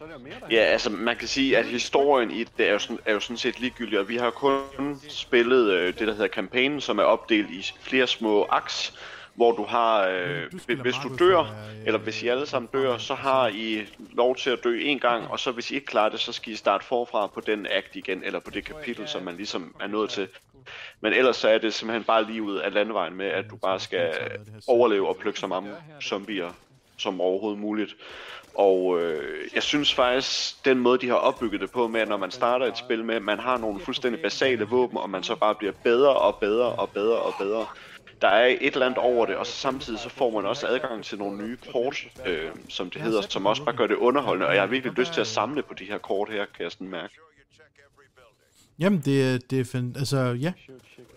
Jamen, skal vi så lave mere der? Ja, altså man kan sige, at historien i det er jo sådan, er jo sådan set ligegyldig, og vi har kun spillet øh, det, der hedder kampagnen, som er opdelt i flere små aks, hvor du har, øh, Du hvis du dør, fra, øh, eller hvis I alle sammen dør, så har I lov til at dø en gang, og så hvis I ikke klarer det, så skal I starte forfra på den akt igen, eller på det kapitel, som man ligesom er nået til. Men ellers så er det simpelthen bare lige ud af landevejen med, at du bare skal overleve og plukke så mange zombier, som overhovedet muligt. Og øh, jeg synes faktisk, den måde de har opbygget det på, med at når man starter et spil med, at man har nogle fuldstændig basale våben, og man så bare bliver bedre og bedre og bedre og bedre. Der er et eller andet over det, og så samtidig så får man også adgang til nogle nye kort, øh, som det hedder, som også bare gør det underholdende, og jeg har virkelig lyst til at samle på de her kort her, kan jeg sådan mærke. Jamen, det, er- det er fandt, altså, ja.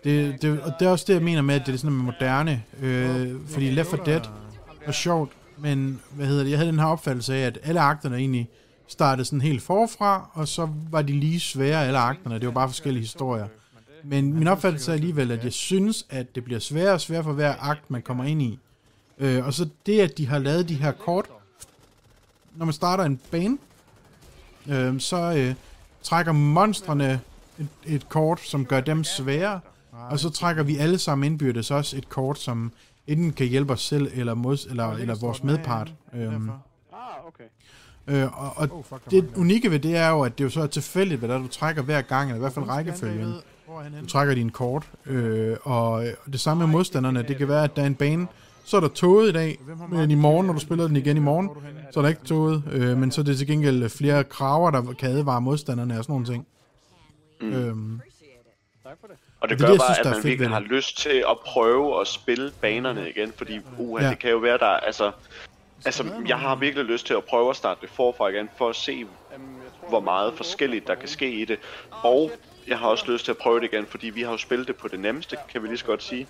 Det, det, og det er også det, jeg mener med, at det er sådan noget moderne. Øh, fordi Left 4 Dead var sjovt, men hvad hedder det, jeg havde den her opfattelse af, at alle akterne egentlig startede sådan helt forfra, og så var de lige svære, alle akterne. Det var bare forskellige historier. Men min opfattelse er alligevel, at jeg synes, at det bliver sværere og sværere for hver akt, man kommer ind i. Øh, og så det, at de har lavet de her kort, når man starter en bane, øh, så øh, trækker monstrene et, et kort, som gør dem svære, og så trækker vi alle sammen indbyrdes også et kort, som enten kan hjælpe os selv, eller, mods, eller, eller vores medpart. Øhm, Ah, okay. øh, og og det unikke ved det er jo, at det er jo så er tilfældigt, hvad der er, du trækker hver gang, eller i hvert fald rækkefølgen. Du trækker din kort, øh, og øh, det samme med modstanderne. Det kan være, at der er en bane, så er der toget i dag, men i morgen, når du spiller den igen i morgen, så er der ikke toget, øh, men så er det til gengæld flere kraver, der kan advare modstanderne og sådan nogle ting. Mm. Øhm, Tak for det. Og det Det gør det, bare, synes, at man fedt virkelig har lyst til at prøve at spille banerne igen, fordi uha, Ja. det kan jo være, der altså... Altså, jeg har virkelig lyst til at prøve at starte det forfra igen, for at se, hvor meget forskelligt der kan ske i det. Og jeg har også lyst til at prøve det igen, fordi vi har jo spillet det på det nemmeste, kan vi lige så godt sige.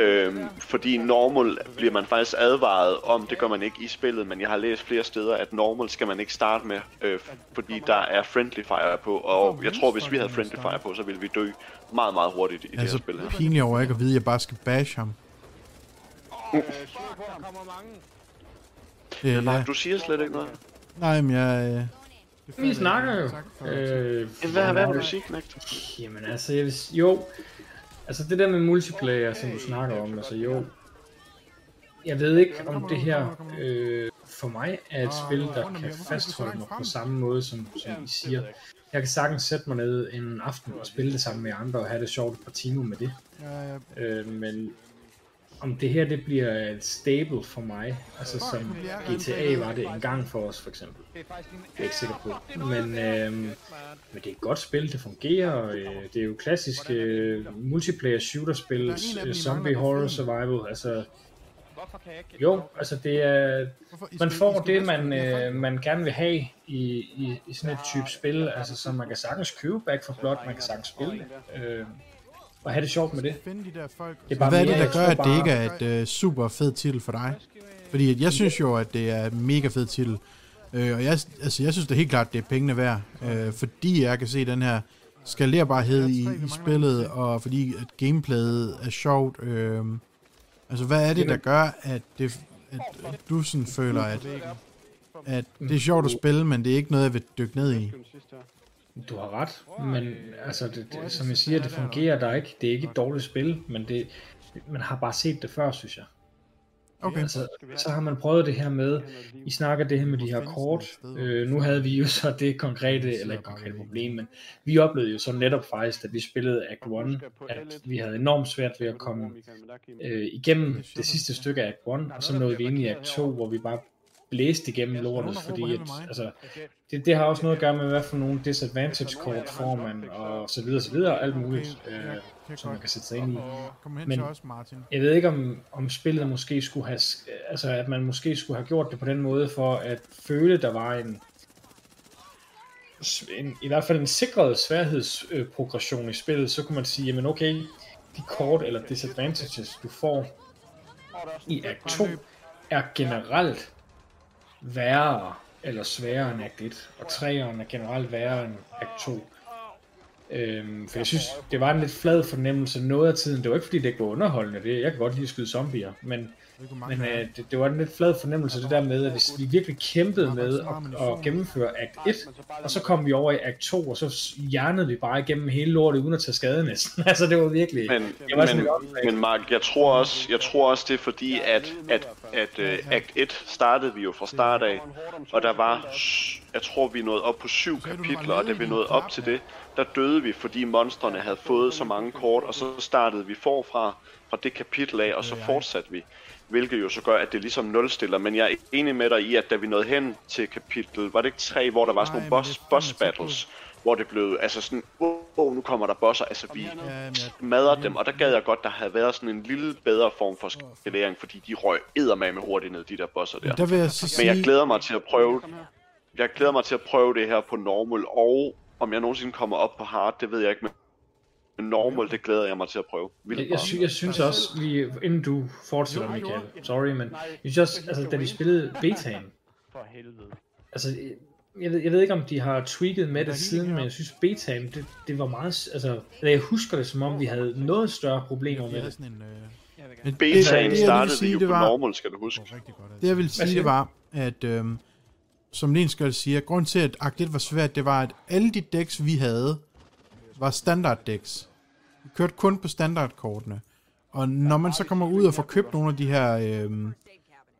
Øhm, fordi normal bliver man faktisk advaret om, det gør man ikke i spillet, men jeg har læst flere steder, at normal skal man ikke starte med, øh, fordi der er friendly fire på, og jeg tror, hvis vi havde friendly fire på, så ville vi dø meget, meget hurtigt i det her altså, spil her. pinligt over ikke at vide, at jeg bare skal bash ham. Øh, ja. Du siger slet ikke noget. Nej, men jeg... Øh, Vi snakker jo. Øh, Hvad, hvad vil du sige, Knægt? Jamen altså, jeg vil, jo. Altså det der med multiplayer, som du snakker om, altså jo. Jeg ved ikke, om det her øh, for mig er et spil, der kan fastholde mig på samme måde, som, som I siger. Jeg kan sagtens sætte mig ned en aften og spille det sammen med andre og have det sjovt et par timer med det. Øh, men om det her det bliver et stable for mig, altså som GTA var det engang for os for eksempel. Det er jeg ikke sikker på. Men, øh, men det er et godt spil, det fungerer. Øh, det er jo klassisk øh, multiplayer shooter-spil, øh, zombie horror survival. Altså, jo, altså det er, man får det, man, øh, man gerne vil have i, i, i sådan et type spil. Altså, så man kan sagtens købe Back for Blood, man kan sagtens spille det. Øh, og have det sjovt med det. De der folk. Det er bare Hvad er det, der gør, at det ikke er et øh, super fed titel for dig? Fordi at jeg synes jo, at det er en mega fed titel. Øh, og jeg, altså, jeg synes da helt klart, at det er pengene værd. Øh, fordi jeg kan se den her skalerbarhed i, i spillet, og fordi at gameplayet er sjovt. Øh, altså, hvad er det, der gør, at, det, at, at du sådan føler, at, at det er sjovt at spille, men det er ikke noget, jeg vil dykke ned i? Du har ret, men altså, det, det, som jeg siger, det fungerer der ikke. Det er ikke et dårligt spil, men det, man har bare set det før, synes jeg. Okay. Altså, så har man prøvet det her med, I snakker det her med de her kort. Øh, nu havde vi jo så det konkrete, eller ikke konkrete problem, men vi oplevede jo så netop faktisk, at vi spillede Act 1, at vi havde enormt svært ved at komme øh, igennem det sidste stykke af Act 1, og så nåede vi ind i Act 2, hvor vi bare blæste igennem lortet, fordi at, altså, det, det har også noget at gøre med, hvad for nogle disadvantage kort får man, og så videre, så videre, alt muligt, øh, som man kan sætte sig ind i. Men-. Jeg ved ikke, om, om spillet måske skulle have, altså at man måske skulle have gjort det på den måde, for at føle, der var en, en i hvert fald en sikret sværhedsprogression i spillet, så kunne man sige, jamen okay, de kort eller disadvantages, du får i Act 2, er generelt værre eller sværere end Act 1, og 3'eren er generelt værre end Act 2. Øhm, for jeg synes, det var en lidt flad fornemmelse noget af tiden. Det var ikke fordi, det ikke var underholdende. Det, jeg kan godt lide at skyde zombier, men, men øh, det, det, var en lidt flad fornemmelse, det der med, at hvis vi virkelig kæmpede med at, at gennemføre Act 1, og så kom vi over i Act 2, og så hjernede vi bare igennem hele lortet, uden at tage skade næsten. altså, det var virkelig... Men, det var sådan men, men Mark, jeg tror også, jeg tror også det er fordi, at, at, at uh, Act 1 startede vi jo fra start af, og der var, jeg tror vi nåede op på syv kapitler, og da vi nåede op til det, der døde vi, fordi monstrene havde fået så mange kort, og så startede vi forfra, fra det kapitel af, og så fortsatte vi. Hvilket jo så gør, at det ligesom nulstiller. Men jeg er enig med dig i, at da vi nåede hen til kapitel, var det ikke 3, hvor der var sådan Nej, nogle men boss, boss battles, hvor det blev, altså sådan, wow, wow, nu kommer der bosser, altså vi Ja, men madrer dem, og der gad jeg godt, der havde været sådan en lille bedre form for skalering, fordi de røg eddermame hurtigt ned, de der bosser der. der vil jeg så Men sige... jeg glæder mig til at prøve, jeg glæder mig til at prøve det her på normal, og om jeg nogensinde kommer op på hard, det ved jeg ikke, men men normal, det glæder jeg mig til at prøve. Vildt Jeg, sy- jeg synes også, lige, inden du fortsætter, Michael, sorry, men jeg synes også, altså, da de spillede betaen, For helvede. altså, jeg ved, jeg ved ikke, om de har tweaked med det siden, men jeg synes betaen, det, det var meget, altså, eller jeg husker det som om, vi havde noget større problemer med det. sådan en... Øh, men. Betaen det, jeg lige startede vil det sige, jo det på var, normal, skal du huske. godt, det jeg vil sige, det var, at øhm, som Lenskjold siger, grund til, at 1 var svært, det var, at alle de decks, vi havde, var standard decks. Kørte kun på standardkortene. Og når man så kommer ud og får købt nogle af de her øhm,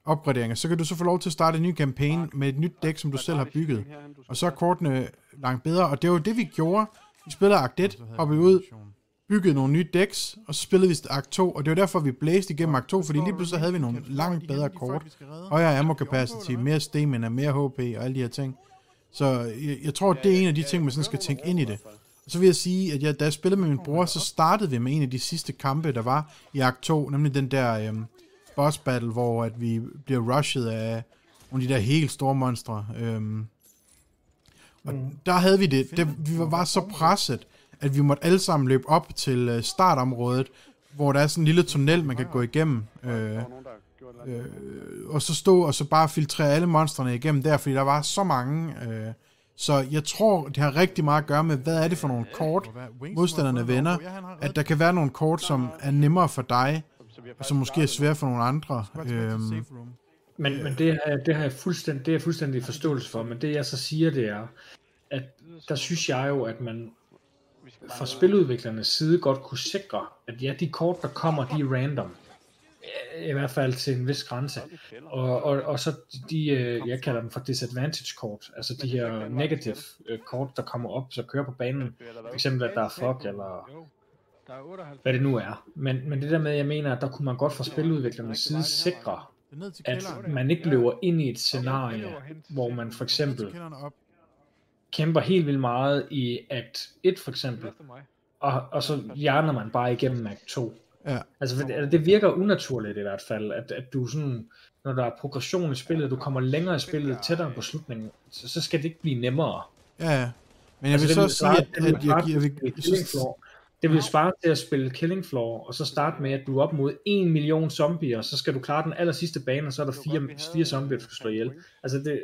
opgraderinger, så kan du så få lov til at starte en ny kampagne med et nyt dæk, som du selv har bygget. Og så er kortene langt bedre, og det var jo det, vi gjorde. Vi spillede Akt 1, hoppede ud, byggede nogle nye decks, og så spillede vi Akt 2, og det var derfor, vi blæste igennem Akt 2, fordi lige pludselig havde vi nogle langt bedre kort. Højere ammo capacity, mere stamina, mere HP og alle de her ting. Så jeg, jeg tror, det er en af de ting, man sådan skal tænke ind i det. Så vil jeg sige, at jeg, da jeg spillede med min bror, så startede vi med en af de sidste kampe, der var i Akt 2, nemlig den der øhm, boss battle, hvor at vi bliver rushet af nogle af de der helt store monstre. Øhm, og der havde vi det, det vi var bare så presset, at vi måtte alle sammen løbe op til øh, startområdet, hvor der er sådan en lille tunnel, man kan gå igennem. Øh, øh, og så stå og så bare filtrere alle monstrene igennem der, fordi der var så mange. Øh, så jeg tror, det har rigtig meget at gøre med, hvad er det for nogle kort, modstanderne vender. At der kan være nogle kort, som er nemmere for dig, og som måske er svære for nogle andre. Øhm, Men, men det, har, det har jeg fuldstændig, det er fuldstændig forståelse for, men det jeg så siger, det er, at der synes jeg jo, at man fra spiludviklernes side godt kunne sikre, at ja, de kort, der kommer, de er random. I hvert fald til en vis grænse. Og, og, og så de, øh, jeg kalder dem for disadvantage kort, altså de her negative øh, kort, der kommer op, så kører på banen. For eksempel, at der er fuck, eller Der er 98. hvad det nu er. Men, men det der med, jeg mener, at der kunne man godt fra spiludviklernes side sikre, at man ikke løber ind i et scenarie, hvor man for eksempel kæmper helt vildt meget i Act 1 for eksempel, og, og så hjerner man bare igennem Act 2. Ja. Altså, for det, det virker unaturligt i hvert fald, at, at du sådan, når der er progression i spillet, du kommer længere i spillet, tættere på slutningen, så, så skal det ikke blive nemmere. Ja, ja. Men jeg Altså, vil det så ville sige, at, at svare jeg, jeg, at vil, spille jeg Killing synes, Floor. Det vil svare til at spille Killing Floor, og så starte med, at du er op mod 1 million zombier, og så skal du klare den aller sidste bane, og så er der fire, fire zombier, du skal slå ihjel. Altså det...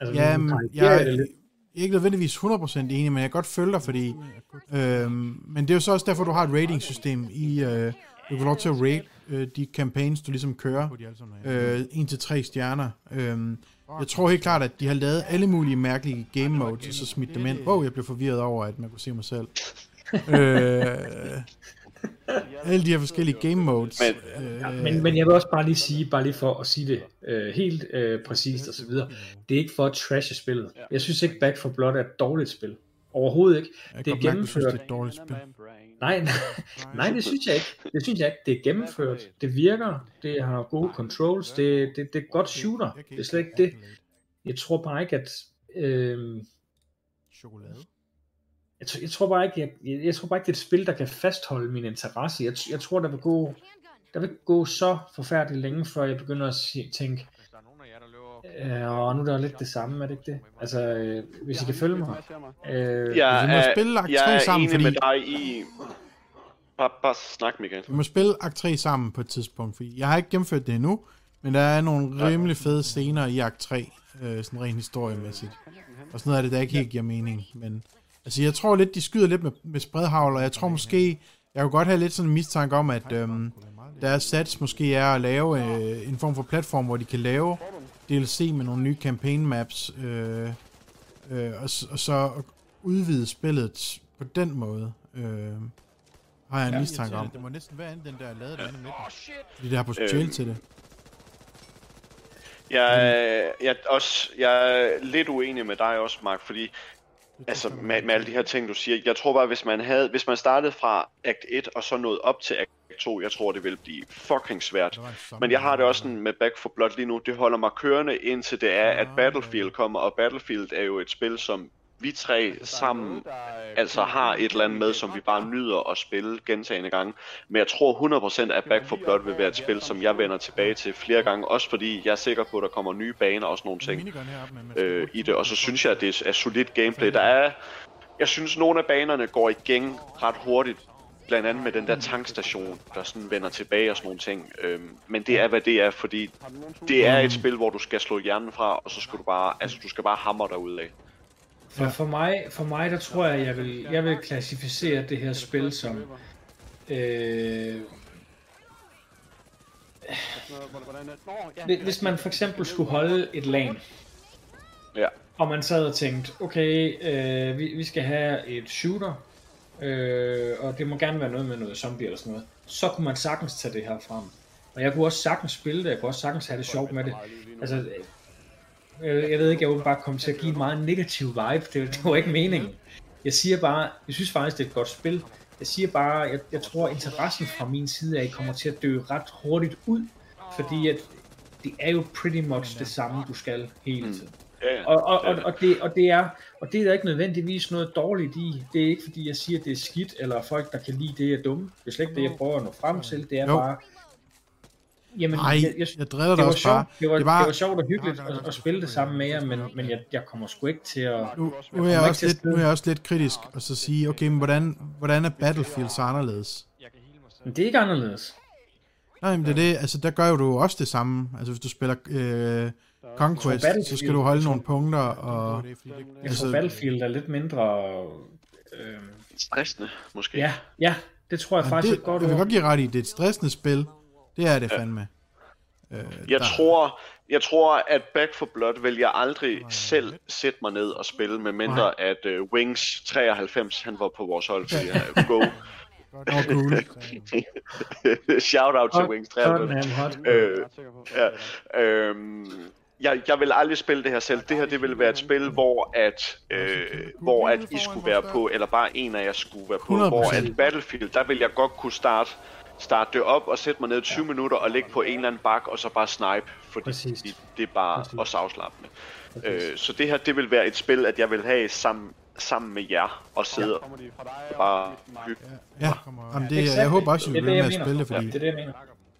Altså, Ja, men jeg, det lidt jeg er ikke nødvendigvis 100% enig, men jeg kan godt følge dig, fordi... Øhm, men det er jo så også derfor, du har et rating-system i... Øh, du får lov til at rate øh, de campaigns, du ligesom kører. Øh, 1-3 stjerner. Øhm, jeg tror helt klart, at de har lavet alle mulige mærkelige game modes, og så smidt dem ind. Wow, jeg blev forvirret over, at man kunne se mig selv. øh, alle de her forskellige game modes. Men- øh, Ja, men, men jeg vil også bare lige sige, bare lige for at sige det øh, helt øh, præcist og så videre, det er ikke for at trashe spillet. Jeg synes ikke Back for Blood er et dårligt spil. Overhovedet ikke. jeg det er godt mærke, synes, gennemført. det er et dårligt spil. Nej, nej, nej, det synes jeg ikke. Det synes jeg ikke. Det er gennemført. Det virker. Det har gode controls. Det, det, det er godt shooter. Det er slet ikke det. Jeg tror bare ikke, at... Øh, Chokolade. Jeg, tror, jeg tror bare ikke, jeg, jeg, jeg tror bare ikke, det er et spil, der kan fastholde min interesse. Jeg, jeg tror, der vil gå, der vil gå så forfærdeligt længe, før jeg begynder at se, tænke, Hvis der er nogen af jer, der løber... øh, og nu er der lidt det samme, er det ikke det? Altså, øh, hvis I kan følge mig. Øh, Jeg vi må er, spille Akt jeg 3 er sammen, enig med fordi- dig i... Bare, bare snak, Michael. Vi må spille Akt 3 sammen på et tidspunkt, fordi jeg har ikke gennemført det endnu, men der er nogle rimelig fede scener i Akt 3, øh, sådan rent historiemæssigt. Og sådan noget af det, der ikke helt giver mening. Men altså, jeg tror lidt, de skyder lidt med, med spredhavl, og jeg tror måske, jeg kunne godt have lidt sådan en mistanke om, at øhm, deres sats måske er at lave øh, en form for platform, hvor de kan lave DLC med nogle nye campaign maps, øh, øh, og, og så udvide spillet på den måde. Øh, har jeg en ja, mistanke om. Det må næsten være anden den der lavet derinde med Fordi det har potentiale Øhm, til det. Jeg, jeg, er også, jeg er lidt uenig med dig også, Mark, fordi Altså med, med alle de her ting, du siger. Jeg tror bare, hvis man havde, hvis man startede fra Act 1 og så nåede op til Act 2, jeg tror, det ville blive fucking svært. Men jeg har det også sådan med Back for Blood lige nu. Det holder mig kørende indtil det er, at Battlefield kommer. Og Battlefield er jo et spil, som vi tre sammen altså har et eller andet med, som vi bare nyder at spille gentagende gange. Men jeg tror 100% at Back for Blood vil være et spil, som jeg vender tilbage til flere gange. Også fordi jeg er sikker på, at der kommer nye baner og sådan nogle ting øh, i det. Og så synes jeg, at det er solidt gameplay. Der er, jeg synes, nogle af banerne går igen ret hurtigt. Blandt andet med den der tankstation, der sådan vender tilbage og sådan nogle ting. Øhm, men det er, hvad det er, fordi det er et spil, hvor du skal slå hjernen fra, og så skal du bare, altså du skal bare hamre dig af. For, for, mig, for mig, der tror jeg, jeg vil, jeg vil klassificere det her spil som... Øh, hvis man for eksempel skulle holde et lag, ja. og man sad og tænkte, okay, øh, vi, vi skal have et shooter, øh, og det må gerne være noget med noget zombie eller sådan noget, så kunne man sagtens tage det her frem. Og jeg kunne også sagtens spille det, jeg kunne også sagtens have det sjovt med det. Altså, Øh, jeg ved ikke, jeg vil bare komme til at give en meget negativ vibe. Det, det var ikke meningen. Jeg siger bare, jeg synes faktisk, det er et godt spil. Jeg siger bare, jeg, jeg tror, interessen fra min side af kommer til at dø ret hurtigt ud, fordi at det er jo pretty much det samme, du skal hele tiden. Og, og, og, og, det, og, det er, og det er der ikke nødvendigvis noget dårligt i. Det er ikke fordi, jeg siger, at det er skidt, eller folk, der kan lide det, er dumme. Det er slet ikke det, jeg prøver at nå frem til. Det er jo. bare, Jamen, Nej, jeg, jeg, jeg driller dig også sjovt. bare. Det var, det, var, det var sjovt og hyggeligt at, at spille det sammen med jer, men, men jeg, jeg kommer sgu ikke til at... Nu, nu, er jeg, også lidt, nu er jeg også lidt kritisk, og så sige, okay, men hvordan, hvordan er Battlefield så anderledes? Men det er ikke anderledes. Nej, men det er det, altså der gør jo du også det samme. Altså hvis du spiller øh, Conquest, så skal du holde nogle punkter, og... Jeg tror altså, Battlefield er lidt mindre... Øh, stressende, måske. Ja, ja, det tror jeg faktisk det, godt. Jeg vil godt give ret i, det er et stressende spil, det er det fandme. Øh, jeg, der... tror, jeg tror, at Back for Blood vil jeg aldrig Nej. selv sætte mig ned og spille, med mindre Nej. at uh, Wings 93, han var på vores hold, så jeg go. Godt, cool. Shout out til Wings 93. Øh, ja, øh, jeg, jeg vil aldrig spille det her selv. Det her det vil være et spil, hvor at, øh, hvor at I skulle være på, eller bare en af jer skulle være på. Hvor at Battlefield, der vil jeg godt kunne starte starte det op og sætte mig ned i 20 ja. minutter og ligge på en eller anden bak og så bare snipe, fordi Præcis. det er bare Præcis. også afslappende. Øh, så det her, det vil være et spil, at jeg vil have sammen, sammen med jer og sidde ja. og bare hygge. Ja, ja. Jamen, det, jeg håber også, at I vil med at spille det, fordi ja, det er det, jeg mener.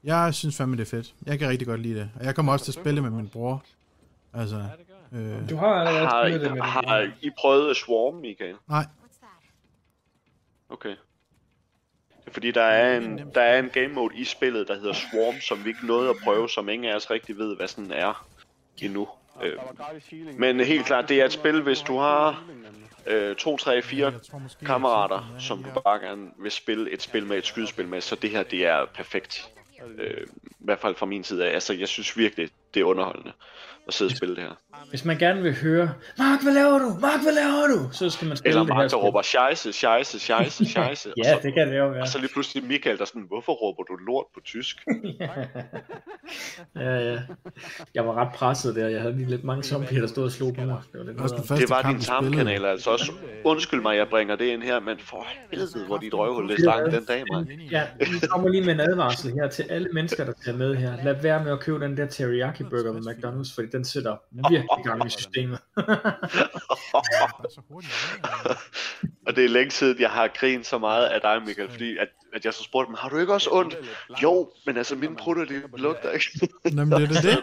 Jeg synes fandme, det er fedt. Jeg kan rigtig godt lide det. Og jeg kommer også til at spille med min bror. Altså, øh... Du har allerede har, spillet det med Har I prøvet Swarm, Michael? Nej. Okay. Fordi der er, en, der er en game mode i spillet, der hedder Swarm, som vi ikke nåede at prøve, som ingen af os rigtig ved, hvad sådan er endnu. Øh, men helt klart, det er et spil, hvis du har øh, 2, 3, 4 kammerater, som du bare gerne vil spille et spil med, et skydespil med, så det her, det er perfekt. Øh, I hvert fald fra min side af. Altså, jeg synes virkelig, det er underholdende at sidde og spille det her. Hvis man gerne vil høre, Mark, hvad laver du? Mark, hvad laver du? Så skal man spille Eller det Mark, der råber scheisse, scheisse, scheisse, scheisse. ja, så, det kan det jo være. Og så lige pludselig Michael, der sådan, hvorfor råber du lort på tysk? ja, ja. Jeg var ret presset der. Jeg havde lige lidt mange zombier, der stod og slog på mig. Det var, lidt det var din tarmkanal, altså også. Undskyld mig, jeg bringer det ind her, men for helvede, hvor dit røvhul det stank den dag, man. Ja, vi kommer lige med en advarsel her til alle mennesker, der ser med her. Lad være med at købe den der teriyaki burger med McDonald's, fordi den sætter virkelig gang i systemet. og det er længe siden, jeg har grint så meget af dig, Michael, fordi at, at jeg så spurgte dem, har du ikke også ondt? Jo, men altså mine prutter, de lugter ikke. Nå, men det er det.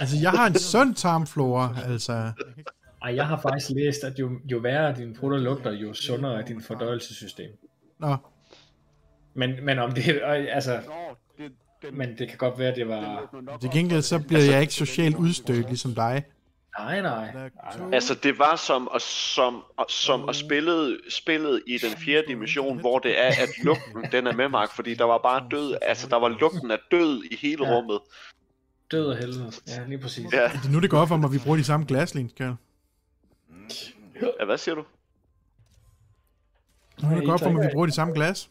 altså, jeg har en sund tarmflora, altså. Ej, jeg har faktisk læst, at jo, jo værre dine prutter lugter, jo sundere er din fordøjelsessystem. Nå. Men, men om det, altså, men det kan godt være, det var... Til gengæld så bliver jeg ikke socialt udstødt ligesom dig. Nej, nej. Altså, det var som, at, som, som at spille spillet i den fjerde dimension, hvor det er, at lugten den er med mig, fordi der var bare død, altså der var lugten af død i hele ja. rummet. Død og helvede, ja, lige præcis. Ja. Det er nu, det går for mig, at vi bruger de samme glaslins, Karl. Ja, hvad siger du? Nu er det godt for mig, at vi bruger de samme glas.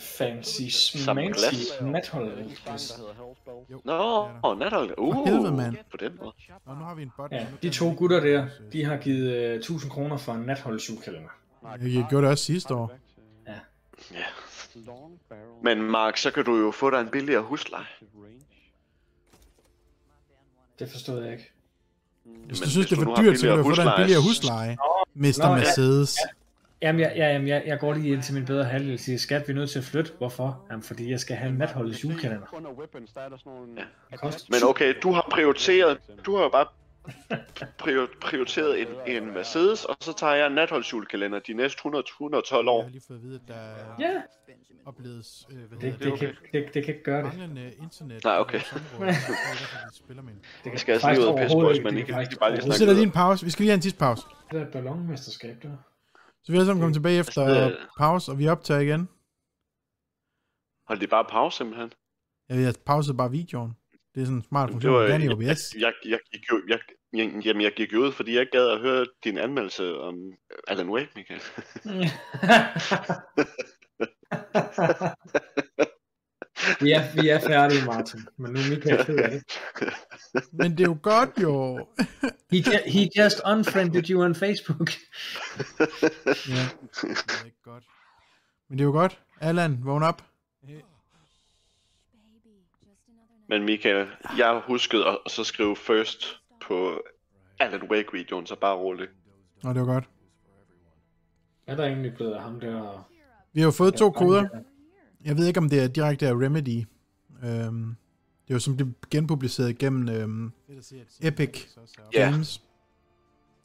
Fancy smancy nathold. Nå, det er der. Natholger. Uh, helvede, mand. på den måde. Nå, nu har vi en bot. Ja, de to gutter der, de har givet øh, 1000 kroner for en nathold kalender. Jeg gjorde det også sidste år. Ja. Ja. Men Mark, så kan du jo få dig en billigere husleje. Det forstod jeg ikke. Hvis du Men synes, det er for dyrt, så kan du få dig en billigere husleje. Mr. Nå, ja. Jamen, jeg, ja, jamen, jeg, jeg går lige ind til min bedre halvdel og siger, skat, vi er nødt til at flytte. Hvorfor? Jamen, fordi jeg skal have en natholdets julekalender. Er. Ja. Men okay, du har prioriteret, du har jo bare prior- prioriteret en, en Mercedes, og så tager jeg en natholdsjulekalender de næste 100, 112 Jeg år. har lige fået at vide, at der er Ja, opleves, øh, hvad det, hedder det, det, kan, det, det kan ikke gøre det. manglende internet. Nej, okay. er de spiller med. Det kan skal altså lige ud og pisse på os, men I kan- I kan bare lige Vi snakke sætter lige en pause. Vi skal lige have en tidspause. Det er et ballonmesterskab, der. Så vi er sammen kommet tilbage efter Altså, det- pause, og vi optager igen. Hold det bare pause simpelthen. Ja, jeg pausede bare videoen. Det er sådan en smart Det funktion, var, vi jeg, i jeg, OBS. jeg, jeg, gik jo, jeg, jeg, jamen, jeg gik jo ud, fordi jeg ikke gad at høre din anmeldelse om Alan Wake, Michael. vi, er, vi er færdige, Martin. Men nu er Michael ked af det. Men det er jo godt, jo. He, he just unfriended you on Facebook. ja, det er ikke godt. Men det er jo godt. Allan, vågn op. Men Michael, jeg huskede at, at så skrive first på Alan Wake-videoen, så bare rolig. Nå, det var godt. Er der egentlig blevet af ham der? Vi har jo fået to koder. Jeg ved ikke, om det er direkte af Remedy. Øhm, det er jo som det genpubliceret gennem øhm, Epic. Games.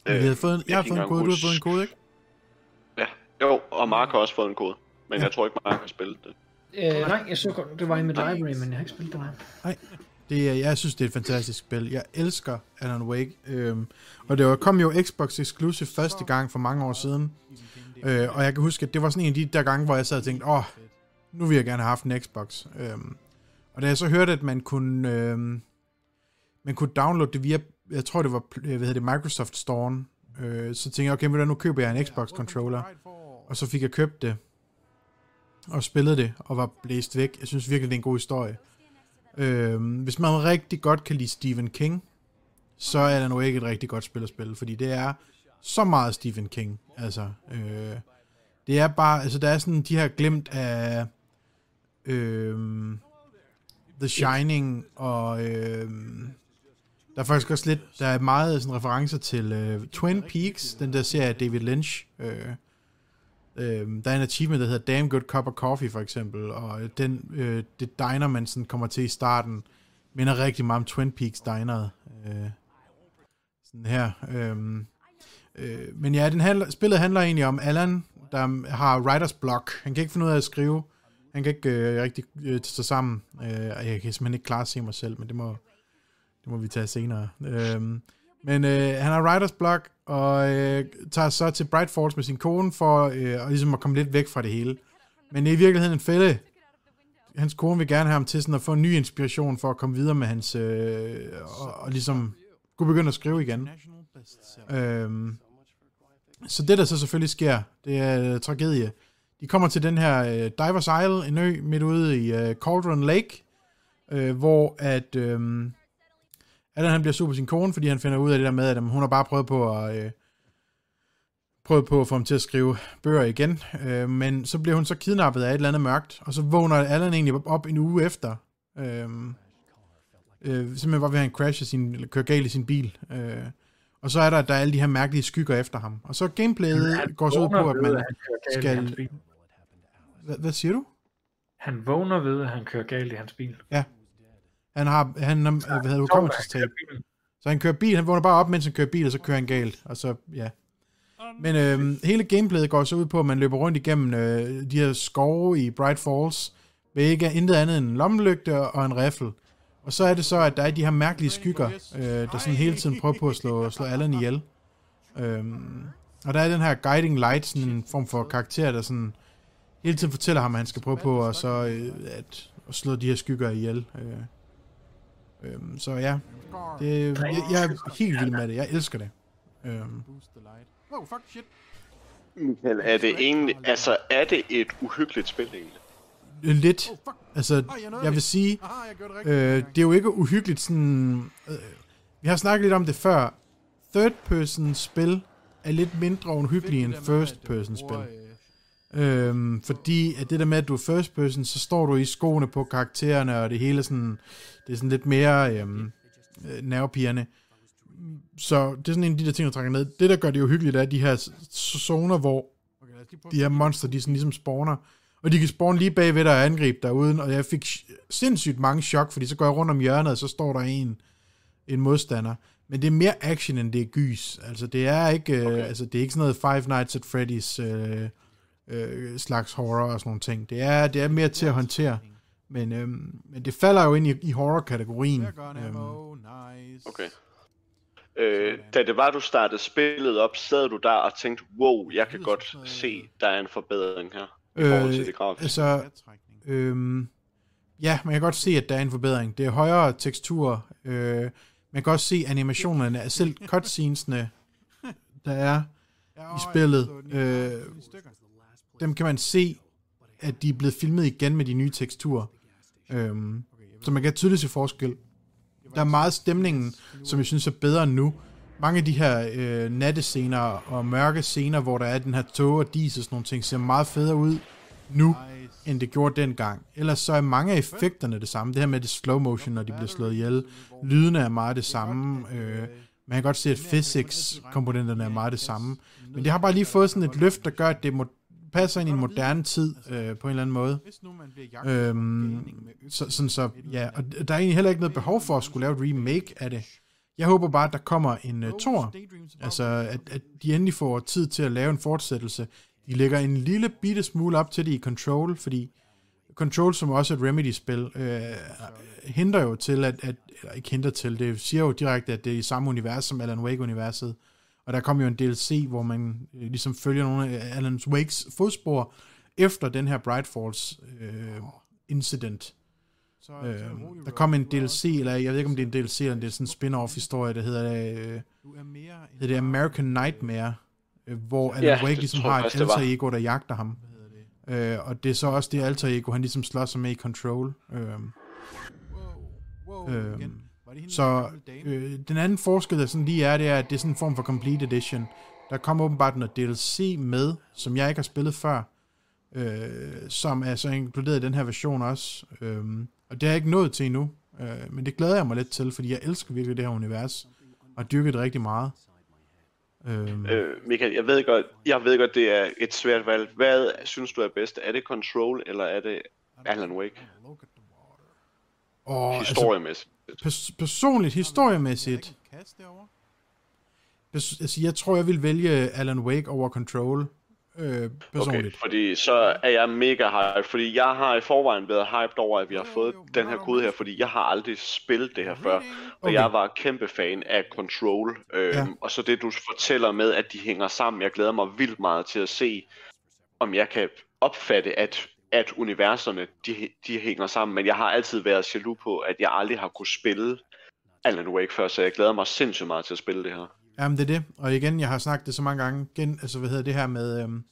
Men vi havde fået en, jeg har fået en kode, du har fået en kode, ikke? Ja, jo, og Mark har også fået en kode. Men jeg tror ikke, Mark har spillet det. Øh, nej, jeg så godt, det var i mit library, men jeg har ikke spillet det nej. Det er, jeg synes, det er et fantastisk spil. Jeg elsker Alan Wake. Øhm, og det var, kom jo Xbox Exclusive første gang for mange år siden. Øh, og jeg kan huske, at det var sådan en af de der gange, hvor jeg sad og tænkte, åh, nu vil jeg gerne have haft en Xbox. Øhm, og da jeg så hørte, at man kunne, øhm, man kunne downloade det via, jeg tror det var, hvad hedder det, Microsoft Store, øh, så tænkte jeg, okay, men nu køber jeg en Xbox controller. Og så fik jeg købt det, og spillede det, og var blæst væk. Jeg synes virkelig, det er en god historie. Øhm, hvis man rigtig godt kan lide Stephen King, så er det nu ikke et rigtig godt spil at spille, fordi det er så meget Stephen King. Altså, øh, det er bare, altså der er sådan de her glemt af øh, The Shining, og øh, der er faktisk også lidt, der er meget sådan referencer til uh, Twin Peaks, den der serie af David Lynch. Uh, uh, der er en achievement, der hedder Damn Good Cup of Coffee, for eksempel, og den, uh, det diner, man sådan kommer til i starten, minder rigtig meget om Twin Peaks dineret. Uh, sådan her. Øh, uh, men ja, den handler, spillet handler egentlig om Alan, der har writer's block. Han kan ikke finde ud af at skrive. Han kan ikke øh, rigtig øh, tage sig sammen. Øh, jeg kan simpelthen ikke klare at se mig selv, men det må, det må vi tage senere. Øhm, men øh, han har writer's block, og øh, tager så til Bright Falls med sin kone, for øh, og ligesom at komme lidt væk fra det hele. Men det er i virkeligheden en fælde. Hans kone vil gerne have ham til sådan at få en ny inspiration for at komme videre med hans... Øh, og, og ligesom kunne begynde at skrive igen. Øhm, så det, der så selvfølgelig sker, det er øh, tragedie. De kommer til den her øh, Divers Isle, en ø midt ude i øh, Cauldron Lake, øh, hvor at øh, Allan han bliver sur på sin kone, fordi han finder ud af det der med, at øh, hun har bare prøvet på at... Øh, prøvet på at få ham til at skrive bøger igen, øh, men så bliver hun så kidnappet af et eller andet mørkt, og så vågner Allan egentlig op en uge efter, øh, øh, simpelthen var ved at han crashe sin, eller køre galt i sin bil, øh, og så er der, der er alle de her mærkelige skygger efter ham, og så gameplayet går så ud på, at man skal... Hvad, hvad siger du? Han vågner ved, at han kører galt i hans bil. Han har, han, har, hvad hedder det, hukommelsestab. Så han kører bil, han vågner bare op, mens han kører bil, og så kører han galt, og så, ja. Men øh, hele gameplayet går så ud på, at man løber rundt igennem øh, de her skove i Bright Falls, med ikke intet andet end en lommelygte og en riffel. Og så er det så, at der er de her mærkelige skygger, øh, der sådan hele tiden prøver på at slå, slå Allan ihjel. Øhm, og der er den her guiding light, sådan en form for karakter, der sådan hele tiden fortæller ham, at han skal prøve på at, så, øh, at, at slå de her skygger ihjel. Øh, øhm, så ja, det, jeg, jeg er helt vild med det. Jeg elsker det. Øhm. Wow, fuck shit. Michael, er det egentlig, altså er det et uhyggeligt spil egentlig? øh, lidt. Altså, jeg vil sige, øh, det er jo ikke uhyggeligt sådan... Øh, vi har snakket lidt om det før. Third person spil er lidt mindre uhyggelige end first person spil. Øhm, fordi at det der med, at du er first person, så står du i skoene på karaktererne, og det hele sådan, det er sådan lidt mere øhm, øh, nervepirrende. Så det er sådan en af de der ting, der trækker ned. Det, der gør det uhyggeligt, er de her zoner, hvor de her monster, de sådan ligesom spawner. Og de kan spawne lige bagved dig og angribe dig uden, og jeg fik sindssygt mange chok, fordi så går jeg rundt om hjørnet, og så står der en, en modstander. Men det er mere action, end det er gys. Altså, det er ikke, okay. øh, altså, det er ikke sådan noget Five Nights at Freddy's øh, øh, slags horror og sådan nogle ting. Det er, det er mere til at håndtere. Men, øhm, men det falder jo ind i, i horror-kategorien. Øhm, Okay. Øh, da det var, du startede spillet op, sad du der og tænkte, wow, jeg kan godt se, der er en forbedring her. I forhold til det grafiske. altså, øhm, ja, man kan godt se, at der er en forbedring. Det er højere tekstur. Øh, man kan også se animationerne, selv cutscenesene, der er i spillet. Øh, dem kan man se, at de er blevet filmet igen med de nye teksturer. Øhm, så man kan tydeligt se forskel. Der er meget stemningen, som jeg synes er bedre nu. Mange af de her øh, nattescener og mørke scener, hvor der er den her tog og dis og sådan nogle ting, ser meget federe ud nu, end det gjorde dengang. Ellers så er mange af effekterne det samme. Det her med det slow motion, når de bliver slået ihjel. Lydene er meget det samme. Øh, man kan godt se, at physics-komponenterne er meget det samme. Men det har bare lige fået sådan et løft, der gør, at det må, passer ind i en moderne tid øh, på en eller anden måde. Øhm, så, sådan så, ja, og der er egentlig heller ikke noget behov for at skulle lave et remake af det. Jeg håber bare, at der kommer en uh, tor, altså at, at de endelig får tid til at lave en fortsættelse. De lægger en lille bitte smule op til det i Control, fordi Control, som også er et Remedy-spil, øh, hindrer jo til, at, at, eller ikke hindrer til, det siger jo direkte, at det er i samme univers som Alan Wake-universet. Og der kom jo en DLC, hvor man øh, ligesom følger nogle af Alan Wakes fodspor efter den her Bright Falls øh, incident. Øh, der kom en DLC, eller jeg ved ikke, om det er en DLC, eller det er sådan en spin-off historie, der hedder, øh, hedder det American Nightmare, øh, hvor Alan Ja, Wake ligesom har et alter ego, der jagter ham. Øh, og det er så også det alter ego, han ligesom slår sig med i Control. Øh, øh, så øh, den anden forskel, der sådan lige er, det er, at det er sådan en form for complete edition. Der kommer åbenbart noget DLC med, som jeg ikke har spillet før, øh, som er så inkluderet i den her version også. Øh, og det har jeg ikke nået til endnu, øh, men det glæder jeg mig lidt til, fordi jeg elsker virkelig det her univers, og dyrket det rigtig meget. Øh, Øh, Michael, jeg ved, godt, jeg ved godt, det er et svært valg. Hvad synes du er bedst? Er det Control, eller er det Alan Wake? og, altså, Historiemæssigt. Pers- personligt, historiemæssigt, pers- altså, jeg tror, jeg vil vælge Alan Wake over Control, øh, personligt. Okay, fordi så er jeg mega hyped, fordi jeg har i forvejen været hyped over, at vi har fået den her kode her, fordi jeg har aldrig spillet det her før, og Okay. jeg var kæmpe fan af Control, øhm, Ja. og så det du fortæller med, at de hænger sammen, jeg glæder mig vildt meget til at se, om jeg kan opfatte, at at universerne, de, de hænger sammen, men jeg har altid været jaloux på, at jeg aldrig har kunne spille Alan Wake før, så jeg glæder mig sindssygt meget til at spille det her. Jamen, det er det. Og igen, jeg har sagt det så mange gange. Igen, altså, hvad hedder det her med øhm,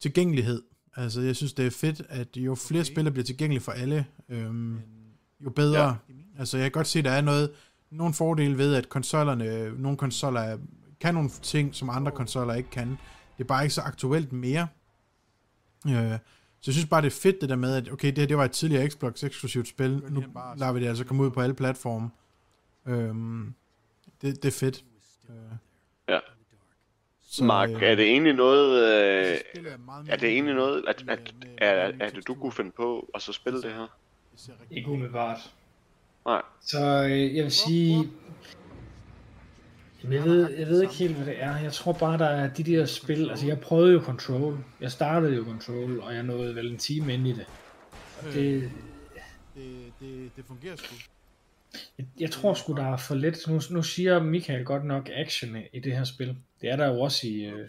tilgængelighed. Altså, jeg synes, det er fedt, at jo flere spillere bliver tilgængelige for alle, øhm, jo bedre. Ja. Altså, jeg kan godt se, at der er noget, nogle fordele ved, at konsollerne, nogle konsoller er- kan nogle ting, som andre konsoller ikke kan. Det er bare ikke så aktuelt mere. Øh, så jeg synes bare, det er fedt det der med, at okay, det her det var et tidligere Xbox eksklusivt spil, nu lader vi det altså komme ud på alle platforme. Øhm, det, det er fedt. Øh, Ja. så, Mark, øh, er det egentlig noget, øh, er det egentlig noget, at, at, er, med er det du kunne finde på at så spille det her? Ikke umiddelbart. Nej. Så øh, jeg vil sige... Jamen, jeg, ved, jeg ved ikke helt, hvad det er. Jeg tror bare, der er de der spil... Altså, jeg prøvede jo Control. Jeg startede jo Control, og jeg nåede vel en time ind i det. Og det, det, det, det fungerer sgu. jeg, jeg tror sgu, der er for let. Nu, nu siger Michael godt nok action i det her spil. Det er der jo også i, øh,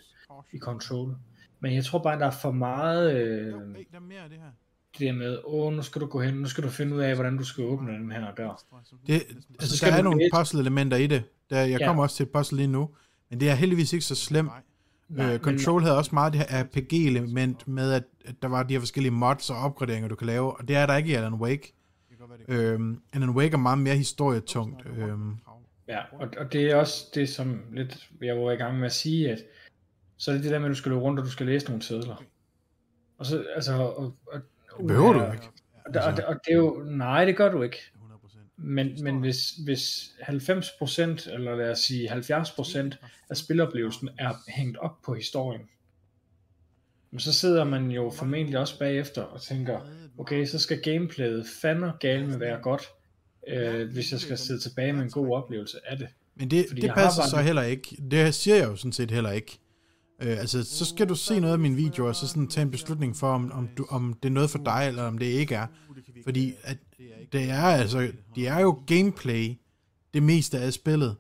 i Control. Men jeg tror bare, der er for meget øh, Jo, hey, der er mere af det her. Det der med, åh, nu skal du gå hen, nu skal du finde ud af, hvordan du skal åbne den her dør. Det, så altså, skal der er nogle puzzle-elementer i det. Der, jeg Ja. kommer også til et puzzle lige nu. Men det er heldigvis ikke så slemt. Øh, Control havde også meget det her RPG-element med, at, at der var de her forskellige mods og opgraderinger, du kan lave, og det er der ikke i Alan Wake. Øhm, Alan Wake er meget mere historietungt. Øhm, Ja, og, og det er også det, som lidt, jeg var i gang med at sige, at så er det det der med, at du skal løbe rundt, og du skal læse nogle sædler. Og så, altså, og, og, behøver du ikke. Og, og, og, det er jo, nej, det gør du ikke. Men, men hvis, hvis 90% eller lad os sige 70% af spiloplevelsen er hængt op på historien, så sidder man jo formentlig også bagefter og tænker, okay, så skal gameplayet fandme galt med være godt, øh, hvis jeg skal sidde tilbage med en god oplevelse af det. Men det, Fordi det passer bare så det- heller ikke. Det siger jeg jo sådan set heller ikke. Øh, altså, så skal du se noget af mine videoer, og så sådan tage en beslutning for, om, om, du, om det er noget for dig, eller om det ikke er. Fordi at det er altså, det er jo gameplay, det meste af spillet.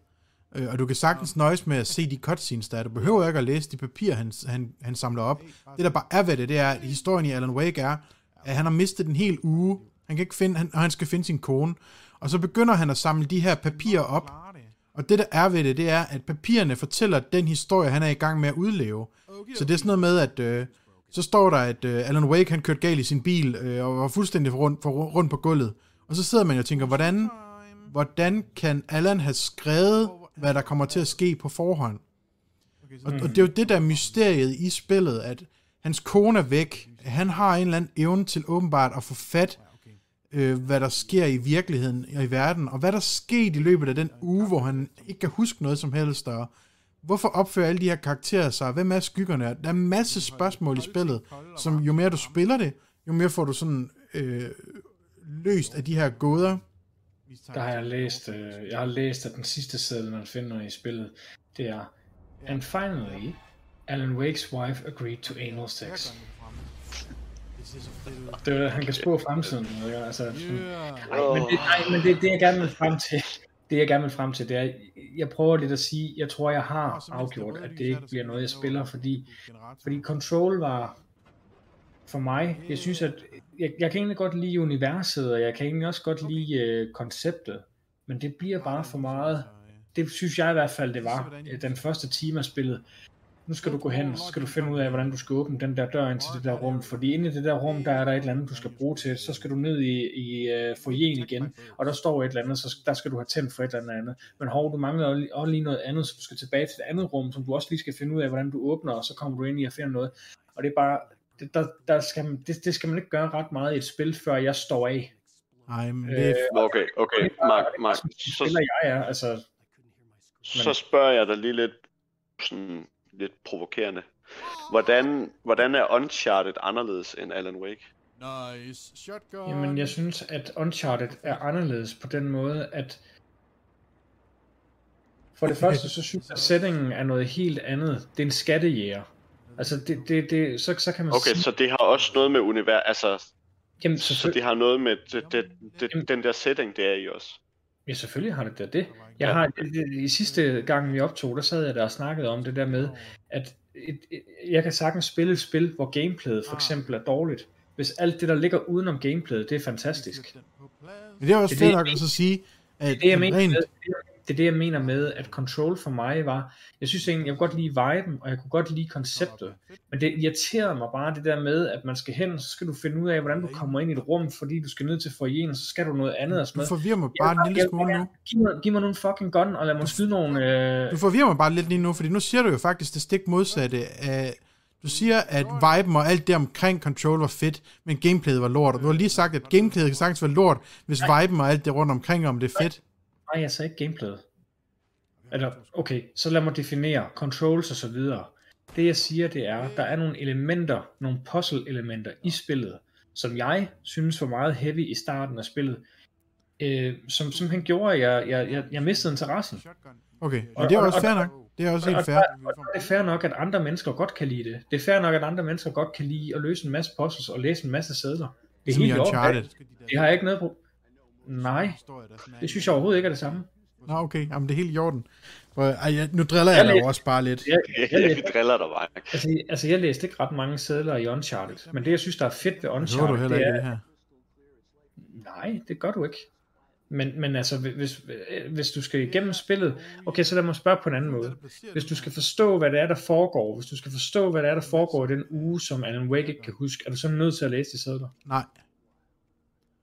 Øh, og du kan sagtens nøjes med at se de cutscenes der. er. Du behøver ikke at læse de papirer, han, han, han samler op. Det der bare er ved det, det er, at historien i Alan Wake er, at han har mistet en hel uge. Han kan ikke finde, han, og han skal finde sin kone. Og så begynder han at samle de her papirer op. Og det der er ved det, det er, at papirerne fortæller den historie, han er i gang med at udleve. Så det er sådan noget med, at øh, så står der, at øh, Alan Wake han kørte galt i sin bil, øh, og var fuldstændig rundt, for, rundt på gulvet. Og så sidder man jo og tænker, hvordan, hvordan kan Alan have skrevet, hvad der kommer til at ske på forhånd? Og, og det er jo det der er mysteriet i spillet, at hans kone er væk. Han har en eller anden evne til åbenbart at få fat, øh, hvad der sker i virkeligheden og i verden, og hvad der skete i løbet af den uge, hvor han ikke kan huske noget som helst, og hvorfor opfører alle de her karakterer sig, hvem er skyggerne? Der er en masse spørgsmål i spillet, som jo mere du spiller det, jo mere får du sådan øh, løst af de her gåder. Der har jeg læst, øh, jeg har læst, at den sidste seddel, man finder i spillet, det er, And finally, Alan Wake's wife agreed to anal sex. Det er, han kan spå fremtiden. ikke? Altså, sådan, nej, men, det, nej, men det, det jeg gerne vil frem til, det jeg gerne vil frem til, det er, jeg prøver lidt at sige, jeg tror, jeg har afgjort, at det ikke bliver noget, jeg spiller, fordi, fordi Control var, for mig, jeg synes, at jeg, jeg kan egentlig godt lide universet, og jeg kan egentlig også godt lide øh, konceptet, men det bliver bare for meget, det synes jeg i hvert fald, det var, øh, den første time af spillet. Nu skal du gå hen, så skal du finde ud af, hvordan du skal åbne den der dør ind til det der rum, fordi inde i det der rum, der er der et eller andet, du skal bruge til, så skal du ned i, i uh, foyeren igen, og der står et eller andet, så der skal du have tændt for et eller andet. Men hov, du mangler også lige- noget andet, så du skal tilbage til et andet rum, som du også lige skal finde ud af, hvordan du åbner, og så kommer du ind i og finder noget. Og det er bare, det, der, der skal, man- det, det skal man ikke gøre ret meget i et spil, før jeg står af. Nej, men det er, Okay, okay, Mark, Mark, så, Spiller jeg er, altså, så spørger jeg dig lige lidt, sådan lidt provokerende. Hvordan, hvordan er Uncharted anderledes end Alan Wake? nice shotgun. Jamen, jeg synes, at Uncharted er anderledes på den måde, at for det første, så synes jeg, at settingen er noget helt andet. Det er en skattejæger. Altså, det, det, det, så, så kan man Okay, sige, så det har også noget med univers, altså, jamen, så selvfølgelig, det har noget med det, det, det, den der setting, det er i også. Ja, selvfølgelig har det da det. Jeg har, i sidste gang vi optog, der sad jeg der og snakkede om det der med, at et, et, jeg kan sagtens spille et spil, hvor gameplayet for eksempel er dårligt. Hvis alt det, der ligger udenom gameplayet, det er fantastisk. Men det er også fedt nok at så sige, at det, er det, jeg rent, med, det er det, jeg mener med, at Control for mig var, jeg synes egentlig, jeg kunne godt lide viben, og jeg kunne godt lide konceptet, men det irriterede mig bare det der med, at man skal hen, så skal du finde ud af, hvordan du kommer ind i et rum, fordi du skal ned til foyeren, så skal du noget andet og sådan du noget. forvirrer mig bare en lille smule nu. Giv mig, giv mig nogle fucking gun, og lad mig skyde nogle... Øh, Du forvirrer mig bare lidt lige nu, fordi nu siger du jo faktisk det stik modsatte af... Du siger, at viben og alt det omkring Control var fedt, men gameplayet var lort. Og du har lige sagt, at gameplayet kan sagtens være lort, hvis viben og alt det rundt omkring om det er fedt. Nej, jeg sagde ikke gameplayet. Eller, okay, så lad mig definere controls og så videre. Det jeg siger, det er, der er nogle elementer, nogle puzzle-elementer i spillet, som jeg synes var meget heavy i starten af spillet, øh, som simpelthen gjorde, at jeg, jeg, jeg, jeg mistede interessen. Okay, men det er Og- også og- fair nok. Det er også Og helt fair. og der er det fair nok, at andre mennesker godt kan lide det. Det er fair nok, at andre mennesker godt kan lide at løse en masse puzzles og læse en masse sædler. Det er Ligesom helt. Uncharted. Det har jeg ikke noget på. Nej, det synes jeg overhovedet ikke er det samme. Nå, okay. Jamen, det er helt i orden. For, ej, jeg, nu driller jeg Jeg dig også bare lidt. Jeg, jeg, Jeg læste, driller dig bare. altså, altså, jeg læste ikke ret mange sædler i Uncharted, men det, jeg synes, der er fedt ved Det Uncharted, du heller det ikke er... det her. Nej, det gør du ikke. Men, men altså, hvis, hvis du skal igennem spillet, okay, så lad mig spørge på en anden måde. Hvis du skal forstå, hvad det er, der foregår, hvis du skal forstå, hvad det er, der foregår i den uge, som Alan Wake ikke kan huske, er du så nødt til at læse de sædler? Nej,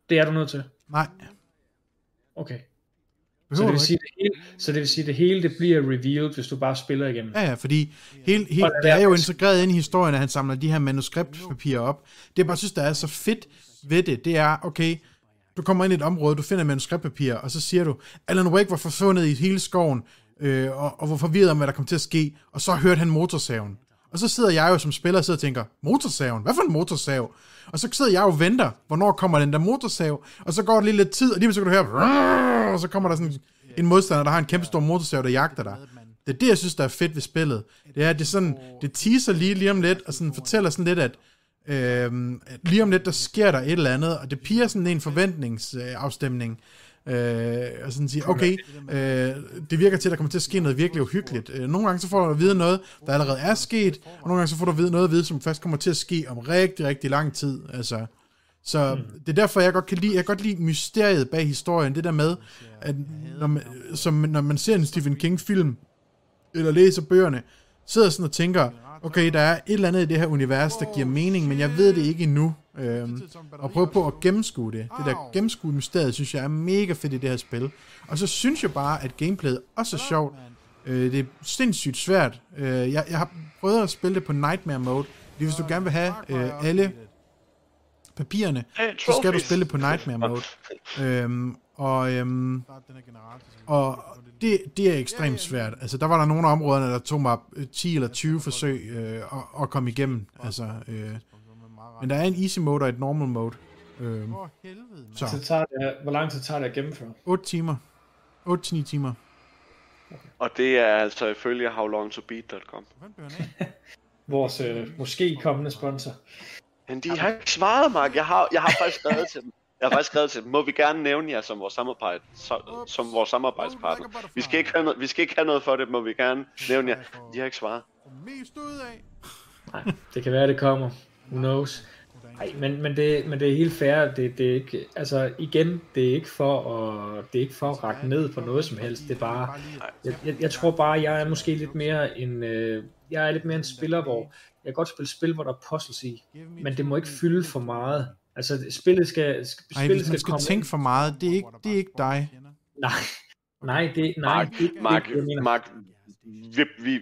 Det er du nødt til. nej. Okay. Så det, vil sige, det hele, så det vil sige, det hele det bliver revealed, hvis du bare spiller igennem. Ja, ja, fordi hele, hele, det er jo integreret ind i historien, at han samler de her manuskriptpapirer op. Det jeg bare synes, der er så fedt ved det, det er, okay, du kommer ind i et område, du finder manuskriptpapir, og så siger du, Alan Wake var forsvundet i hele skoven, øh, og, og var forvirret om, hvad der kom til at ske, og så hørte han motorsaven. Og så sidder jeg jo som spiller og sidder og tænker, motorsaven? Hvad for en motorsav? Og så sidder jeg jo og venter, hvornår kommer den der motorsav? Og så går der lige lidt tid, og lige så kan du høre, og så kommer der sådan en modstander, der har en kæmpe stor motorsav, der jagter dig. Det er det, jeg synes, der er fedt ved spillet. Det er, at det sådan, det teaser lige, lige om lidt, og sådan fortæller sådan lidt, at øh, at lige om lidt, der sker der et eller andet, og det piger sådan en forventningsafstemning. Øh, og sådan sige, okay, øh, det virker til, at der kommer til at ske noget virkelig uhyggeligt. Øh, nogle gange så får du at vide noget, der allerede er sket, og nogle gange så får du at vide noget at vide, som først kommer til at ske om rigtig, rigtig lang tid. Altså, så mm. det er derfor, jeg godt kan lide, jeg kan godt lide mysteriet bag historien. Det der med, at når man, som, når man ser en Stephen King-film, eller læser bøgerne, sidder sådan og tænker, okay, der er et eller andet i det her univers, der giver mening, men jeg ved det ikke endnu. Øhm, og prøve på at gennemskue det. Det der gennemskue mysteriet, synes jeg er mega fedt i det her spil. Og så synes jeg bare, at gameplayet også er sjovt. Øh, det er sindssygt svært. Øh, jeg, jeg har prøvet at spille det på Nightmare Mode. Fordi hvis du gerne vil have øh, alle papirerne, så skal du spille det på Nightmare Mode. Øhm, og øhm, og det, det er ekstremt svært. Altså, der var der nogle af områderne, der tog mig øh, 10 eller 20 forsøg øh, at, at komme igennem. Altså, øh, men der er en easy mode og et normal mode. Øh, Så så tager det, hvor lang tid tager det at gennemføre? 8 timer. 8-9 timer. Og det er altså ifølge howlongtobeat.com. Vores øh, måske kommende sponsor. Men de har ikke svaret, Mark. Jeg har, jeg har faktisk skrevet til dem. Jeg har faktisk skrevet til dem. Må vi gerne nævne jer som vores, samarbejde, som vores samarbejdspartner? Vi skal, ikke have noget, vi skal ikke have noget for det, må vi gerne nævne jer. De har ikke svaret. Mest ud af. Nej, det kan være, det kommer. Who knows? Nej, men, men, det, men det er helt fair. Det, det er ikke, altså igen, det er ikke for at, det er ikke for at række ned på noget som helst. Det er bare, jeg, jeg, jeg tror bare, jeg er måske lidt mere en, øh, jeg er lidt mere en spiller, hvor jeg kan godt spille spil, hvor der er puzzles i, men det må ikke fylde for meget. Altså, spillet skal, skal, Ej, spillet hvis man skal skal komme tænke for meget, det er ikke, det er ikke dig. Nej, nej, det, nej, Mark, det, det, Mark, det. Mark vi, vi,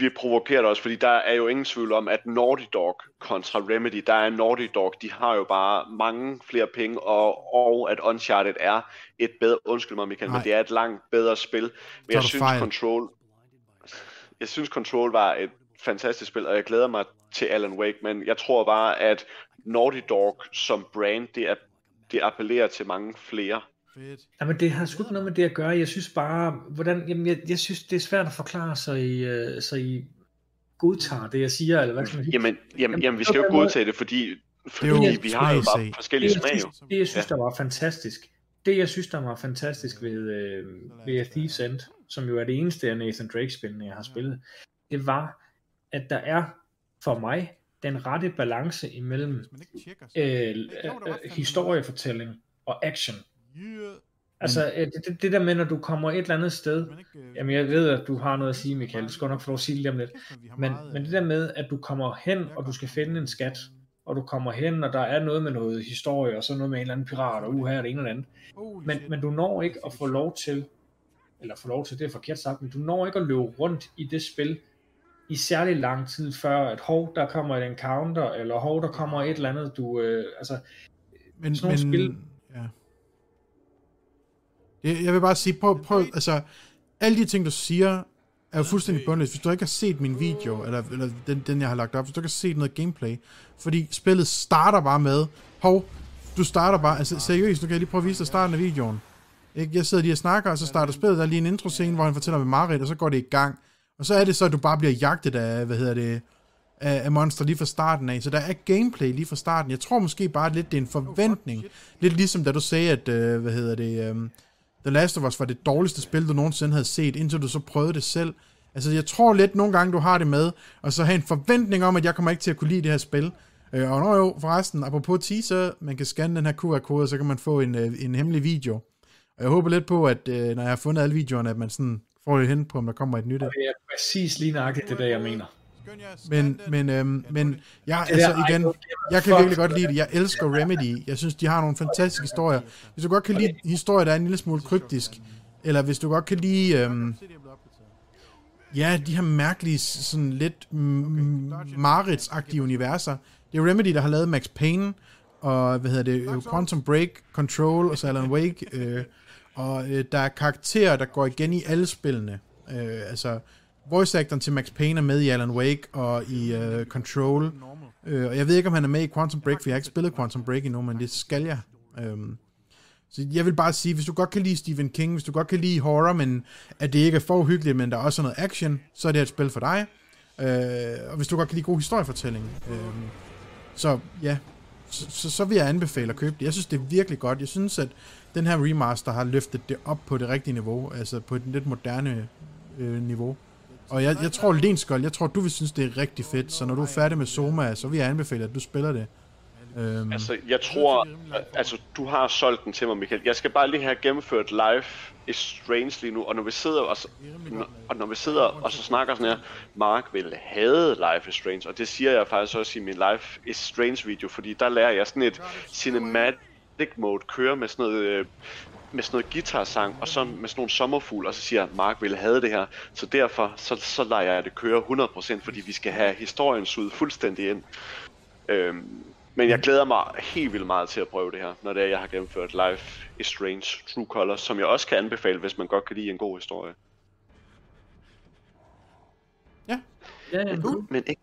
vi provokerer dig også, fordi der er jo ingen tvivl om, at Naughty Dog kontra Remedy, der er Naughty Dog, de har jo bare mange flere penge, og, og at Uncharted er et bedre, undskyld mig Michael, Nej. men det er et langt bedre spil. Men Tager jeg synes fejl. Control, jeg synes Control var et fantastisk spil, og jeg glæder mig til Alan Wake, men jeg tror bare, at Naughty Dog som brand, det, er, det appellerer til mange flere. Fedt. Jamen, det har sgu ikke noget med det at gøre. Jeg synes bare, hvordan, jamen, jeg, jeg synes, det er svært at forklare, så I, øh, så I godtager det, jeg siger, eller hvad skal man sige? Jamen, jamen, jamen vi skal jo godtage det, fordi, fordi jo vi har jo bare forskellige det, smag. synes, det, jeg synes, der var fantastisk, det, jeg synes, der var fantastisk ved, øh, ved A Thief's End, som jo er det eneste af Nathan Drake-spillene, jeg har spillet, det var, at der er, for mig, den rette balance imellem øh, øh, historiefortælling og action. Altså, øh, det, det, der med, når du kommer et eller andet sted, jamen jeg ved, at du har noget at sige, Michael, du skal nok få lov at sige det om lidt, men, men det der med, at du kommer hen, og du skal finde en skat, og du kommer hen, og der er noget med noget historie, og så noget med en eller anden pirat, og uha, og det ene og det andet. Men, men du når ikke at få lov til, eller få lov til, det er forkert sagt, men du når ikke at løbe rundt i det spil, i særlig lang tid før, at hov, der kommer et encounter, eller hov, der kommer et eller andet, du, øh, altså, Men, sådan nogle men, spil- Ja. Jeg, jeg vil bare sige, prøv, prøv, altså, alle de ting, du siger, er jo fuldstændig bundløst. Hvis du ikke har set min video, eller, eller den, den, jeg har lagt op, hvis du ikke har set noget gameplay, fordi spillet starter bare med, hov, du starter bare, altså seriøst, nu kan jeg lige prøve at vise dig starten af videoen. Ikke? Jeg sidder lige og snakker, og så starter spillet, der er lige en intro-scene, hvor han fortæller med Marit, og så går det i gang. Og så er det så, at du bare bliver jagtet af, hvad hedder det, af, af monster lige fra starten af. Så der er gameplay lige fra starten. Jeg tror måske bare lidt, det er en forventning. Lidt ligesom da du sagde, at, øh, hvad hedder det, øh, The Last of Us var det dårligste spil, du nogensinde havde set, indtil du så prøvede det selv. Altså, jeg tror lidt nogle gange, du har det med, og så have en forventning om, at jeg kommer ikke til at kunne lide det her spil. Øh, og når jo, forresten, apropos teaser, man kan scanne den her QR-kode, så kan man få en, øh, en hemmelig video. Og jeg håber lidt på, at øh, når jeg har fundet alle videoerne, at man sådan får det hen på, om der kommer et nyt. Det er præcis lige nøjagtigt det, der jeg mener. Men, men, øhm, men der, altså igen, jeg kan virkelig godt lide det. Jeg elsker Remedy. Jeg synes, de har nogle fantastiske historier. Hvis du godt kan lide historier, der er en lille smule kryptisk, eller hvis du godt kan lide, øhm, ja, de her mærkelige, sådan lidt mm, mareridsagtige universer. Det er Remedy, der har lavet Max Payne, og hvad hedder det, øh, Quantum Break, Control og så Alan Wake, øh, og øh, der er karakterer, der går igen i alle spillene. Øh, altså, voice actoren til Max Payne er med i Alan Wake og i uh, Control. Øh, og jeg ved ikke, om han er med i Quantum Break, for jeg har ikke spillet Quantum Break endnu, men det skal jeg. Um, så jeg vil bare sige, hvis du godt kan lide Stephen King, hvis du godt kan lide horror, men at det ikke er for uhyggeligt, men der er også noget action, så er det et spil for dig. Øh, og hvis du godt kan lide god historiefortælling. Øh, så ja, så, så, så vil jeg anbefale at købe det. Jeg synes, det er virkelig godt. Jeg synes, at den her remaster har løftet det op på det rigtige niveau, altså på et lidt moderne øh, niveau. Og jeg, jeg tror, Lenskold, jeg tror, du vil synes, det er rigtig fedt, så når du er færdig med Soma, så vil jeg anbefale, at du spiller det. Øhm, Altså, jeg tror, altså, du har solgt den til mig, Michael. Jeg skal bare lige have gennemført live is Strange lige nu, og når vi sidder og, og når vi sidder og så snakker sådan her, Mark vil have Life is Strange, og det siger jeg faktisk også i min Life is Strange video, fordi der lærer jeg sådan et cinematic mode køre med sådan noget, øh, med sådan noget guitarsang, og så med sådan nogle sommerfugle, og så siger jeg, Mark ville have det her, så derfor, så, så lader jeg det køre 100%, fordi vi skal have historien suget fuldstændig ind. Øhm, men jeg glæder mig helt vildt meget til at prøve det her, når det er, jeg har gennemført Life is Strange True Colors, som jeg også kan anbefale, hvis man godt kan lide en god historie. Ja, ja, Uh, men ikke,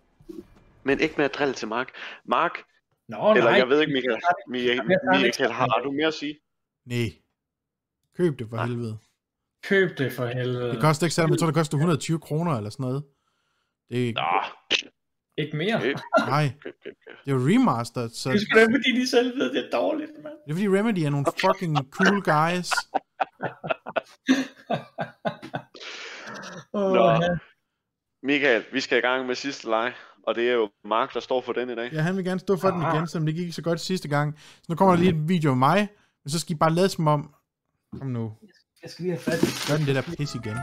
men ikke med at drille til Mark. Mark, Nå, eller nej. jeg ved ikke, Michael, Michael, Michael har, har du mere at sige? nej. Køb det for helvede. Køb det for helvede. Det koster ikke særlig, men jeg tror, det koster 120 kroner eller sådan noget. Det er, Nå, Ikke mere. køb, nej, køb, køb, køb. det er jo remaster, så Det er sgu da, fordi de selv ved, det er dårligt, mand. det er fordi Remedy er nogle fucking cool guys. Åh, Nå. ja. Michael, vi skal i gang med sidste leg, og det er jo Mark, der står for den i dag. Ja, han vil gerne stå for den igen, som det gik så godt sidste gang. Så nu kommer der lige en video af mig, men så skal I bare lade som om... Kom nu, Jeg skal lige have fat i. gør den det der pis igen.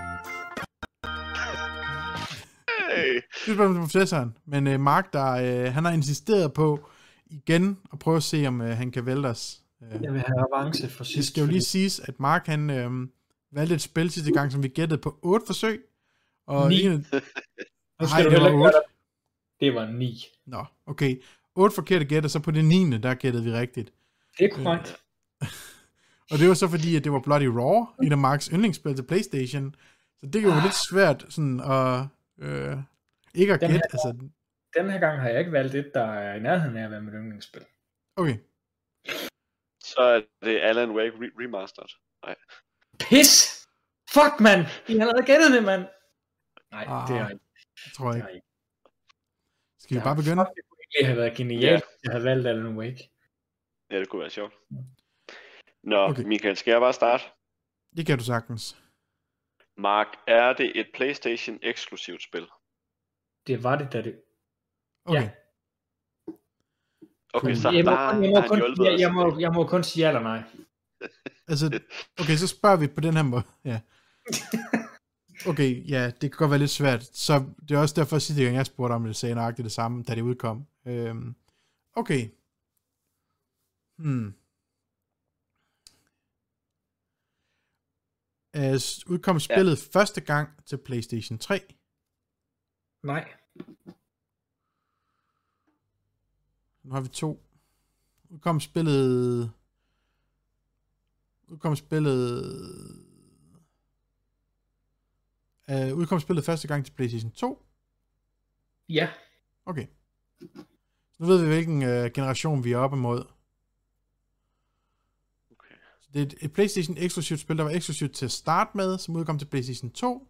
Hey. Det er til professoren, men uh, Mark, der, uh, han har insisteret på igen at prøve at se, om uh, han kan vælte os. Uh, Jeg vil have avance for det sidst. skal jo lige siges, at Mark han uh, valgte et spil sidste gang, som vi gættede på otte forsøg. Og Ni. en af, Nu skal det var ikke otte. gøre dig- Det var 9. Nå, okay. Otte forkerte gæt, og så på det 9. der gættede vi rigtigt. Det er korrekt. Og det var så fordi, at det var Bloody Raw, en af Marks yndlingsspil til Playstation. Så det er jo lidt svært sådan at... Øh, ikke at Den gætte, her- altså... Den her gang har jeg ikke valgt et, der er i nærheden af at være mit yndlingsspil. Okay, Så er det Alan Wake re- Remastered. Pis! Fuck, mand! I har allerede gættet det, mand! Nej, Ah, det jeg ikke. det tror jeg ikke. jeg. Skal vi Ja, bare begynde? Fuck, det kunne egentlig have været genialt, hvis jeg havde valgt Alan Wake. Ja, det kunne være sjovt. Nå, Okay. Michael, skal jeg bare starte? Det kan du sagtens. Mark, er det et PlayStation eksklusivt spil? Det var det, da det... Okay. Ja. Okay, så jeg, må, der jeg, må kun, hjulpet jeg, jeg, må, jeg må kun sige ja eller nej. Altså, okay, så spørger vi på den her måde. Ja. Okay, ja, det kan godt være lidt svært. Så det er også derfor, at sidste gang jeg spurgte om det, sagde nøjagtigt det samme, da det udkom. Øhm, okay. Hmm. Altså, udkom spillet ja. første gang til PlayStation 3. Nej. Nu har vi to. Udkom spillet... Udkom spillet... Uh, udkom spillet første gang til PlayStation 2. Ja. Okay. Nu ved vi, hvilken uh, generation vi er oppe imod. Okay. Det er et, et PlayStation eksklusivt spil, der var eksklusivt til at starte med, som udkom til PlayStation 2.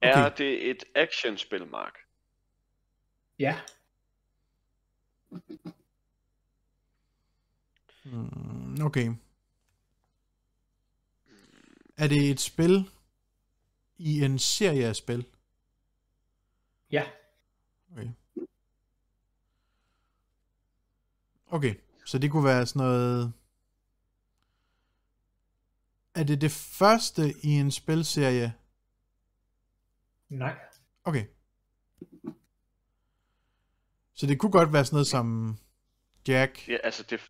Er det et actionspil, Mark? Ja. Hmm, okay. Er det et spil i en serie af spil? Ja. Okay. Okay, så det kunne være sådan noget... er det det første i en spilserie? Nej. Okay. Så det kunne godt være sådan noget som Jack. Ja, altså det,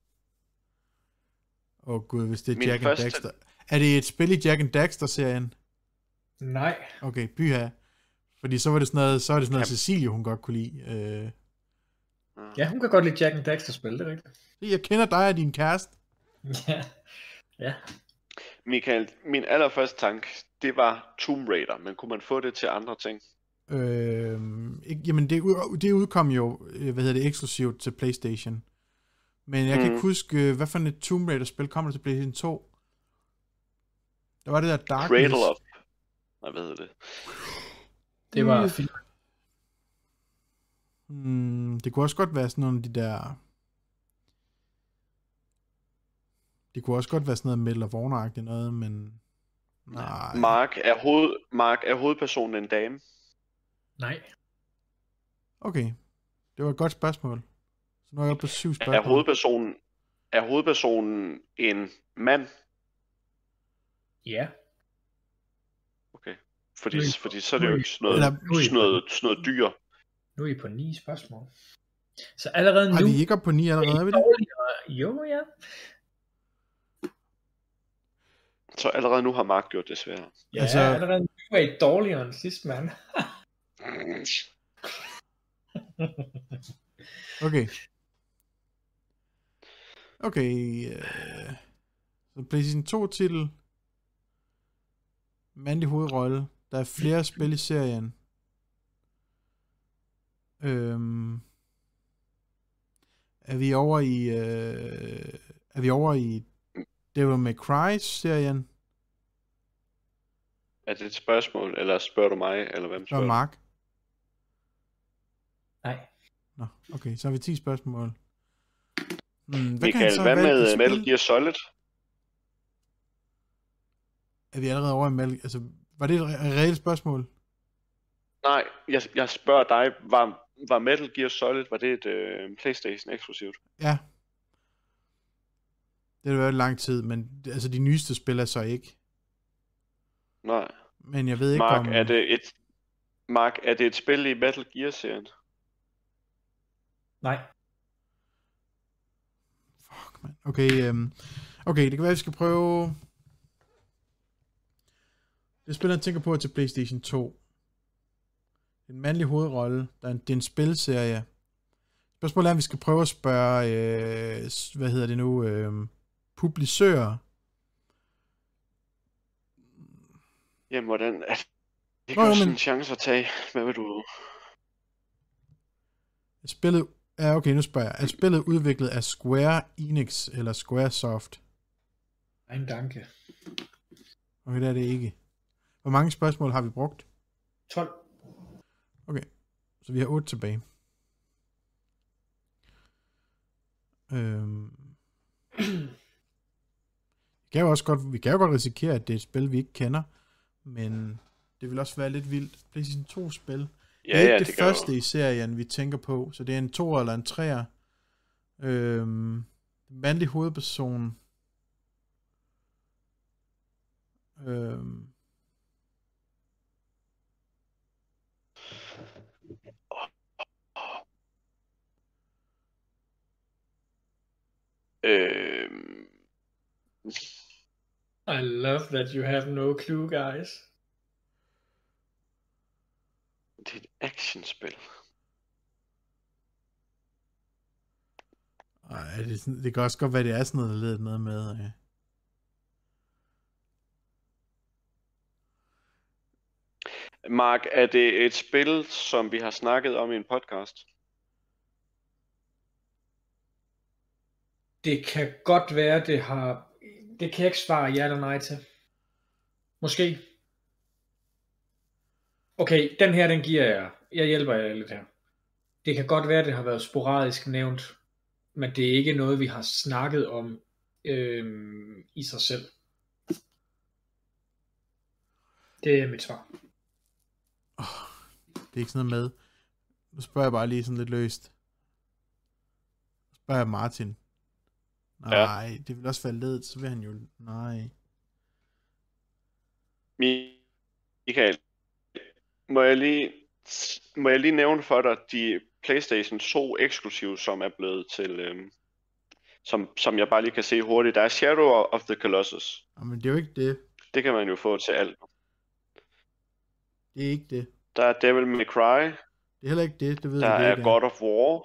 Åh oh, gud, hvis det er Min Jack første- and Daxter. Er det et spil i Jack and Daxter-serien? Nej. Okay, byha. Fordi så var det sådan noget, så var det sådan noget Jamen. Cecilie, hun godt kunne lide. Øh, Ja, hun kan godt lide Jack and Daxter spil, det er rigtigt. jeg kender dig og din kæreste. Ja. Ja. Michael, min allerførste tanke, det var Tomb Raider, men kunne man få det til andre ting? Øh, ikke, jamen, det, det udkom jo, øh, hvad hedder det, eksklusivt til Playstation. Men jeg mm. kan ikke huske, øh, hvad for et Tomb Raider-spil kommer der til Playstation 2? Der var det der Darkness. Cradle of... Nej, hvad hedder det? Det var Mm. det kunne også godt være sådan nogle af de der... Det kunne også godt være sådan noget Metal of Honor noget, men... Nej. Mark er, hoved, Mark er hovedpersonen en dame. Nej. Okay. Det var et godt spørgsmål. Så nu er jeg på syv spørgsmål. Er hovedpersonen, er hovedpersonen en mand? Ja. Okay. Fordi, fordi så er det jo ikke sådan noget, sådan noget, sådan noget dyr. Nu er I på ni spørgsmål. Så allerede Har nu... vi ikke op på 9 allerede, er vi det? dårligere. Jo, ja. Så allerede nu har Mark gjort det svært. Ja, Altså- allerede nu er I dårligere end sidst, mand. Okay. Okay. Øh, så PlayStation 2 titel. Mandlig hovedrolle. Der er flere spil i serien. Øhm, er vi over i øh, er vi over i Devil May Cry serien? Er det et spørgsmål, eller spørger du mig, eller hvem spørger du? Mark. Nej. Nå, okay, så har vi 10 spørgsmål. Hmm, hvad kan Michael, så hvad med øh, Metal? Gear Solid? Er vi allerede over i Metal Altså, var det et re- reelt spørgsmål? Nej, jeg, jeg spørger dig, var, var Metal Gear Solid, var det et øh, Playstation eksklusivt? Ja. Det har været lang tid, men det- altså de nyeste spil er så ikke. Nej. Men jeg ved ikke Mark, om... er det et Mark, er det et spil i Metal Gear-serien? Nej. Fuck, man. Okay, øhm, okay, det kan være, vi skal prøve... Det spil, jeg tænker på er til PlayStation 2. En mandlig hovedrolle. Der er en, det er en spilserie. Spørgsmålet er, om vi skal prøve at spørge, øh, hvad hedder det nu, øh, publisører. Jamen, hvordan... Er det Nå, kan jo men- sådan en chance at tage. Hvad vil du... Er spillet, ja, okay, nu spørger jeg. Er spillet udviklet af Square Enix eller Squaresoft? En danke. Okay, det er det ikke. Hvor mange spørgsmål har vi brugt? 12. Så vi har 8 tilbage. Øhm. Vi kan jo også godt, vi kan jo godt risikere, at det er et spil, vi ikke kender, men det vil også være lidt vildt. PlayStation 2 spil. Ja, det er ikke ja, det, det første jo. i serien, vi tænker på, så det er en to eller en træer. Øhm, mandlig hovedperson. Øhm, I love that you have no clue, guys. det er et actionspil. ej, det, sådan- det kan også godt være, det er sådan noget, der noget med. Øh. Mark, er det et spil, som vi har snakket om i en podcast? Det kan godt være, det har... Det kan jeg ikke svare ja eller nej til. Måske. Okay, den her, den giver jeg. Jeg hjælper jer lidt her. Det kan godt være, det har været sporadisk nævnt, men det er ikke noget, vi har snakket om øh, i sig selv. Det er mit svar. Det er ikke sådan noget med. Nu spørger jeg bare lige sådan lidt løst. Nu spørger jeg Martin. Nej, Ja. det vil også være ledet, så vil han jo... Nej. Michael, må jeg lige, må jeg lige nævne for dig de PlayStation 2 eksklusive, som er blevet til, øhm, som, som jeg bare lige kan se hurtigt. Der er Shadow of the Colossus. Jamen, det er jo ikke det. Det kan man jo få til alt. Det er ikke det. Der er Devil May Cry. Det er heller ikke det, det ved Der jeg det er ikke. God of War.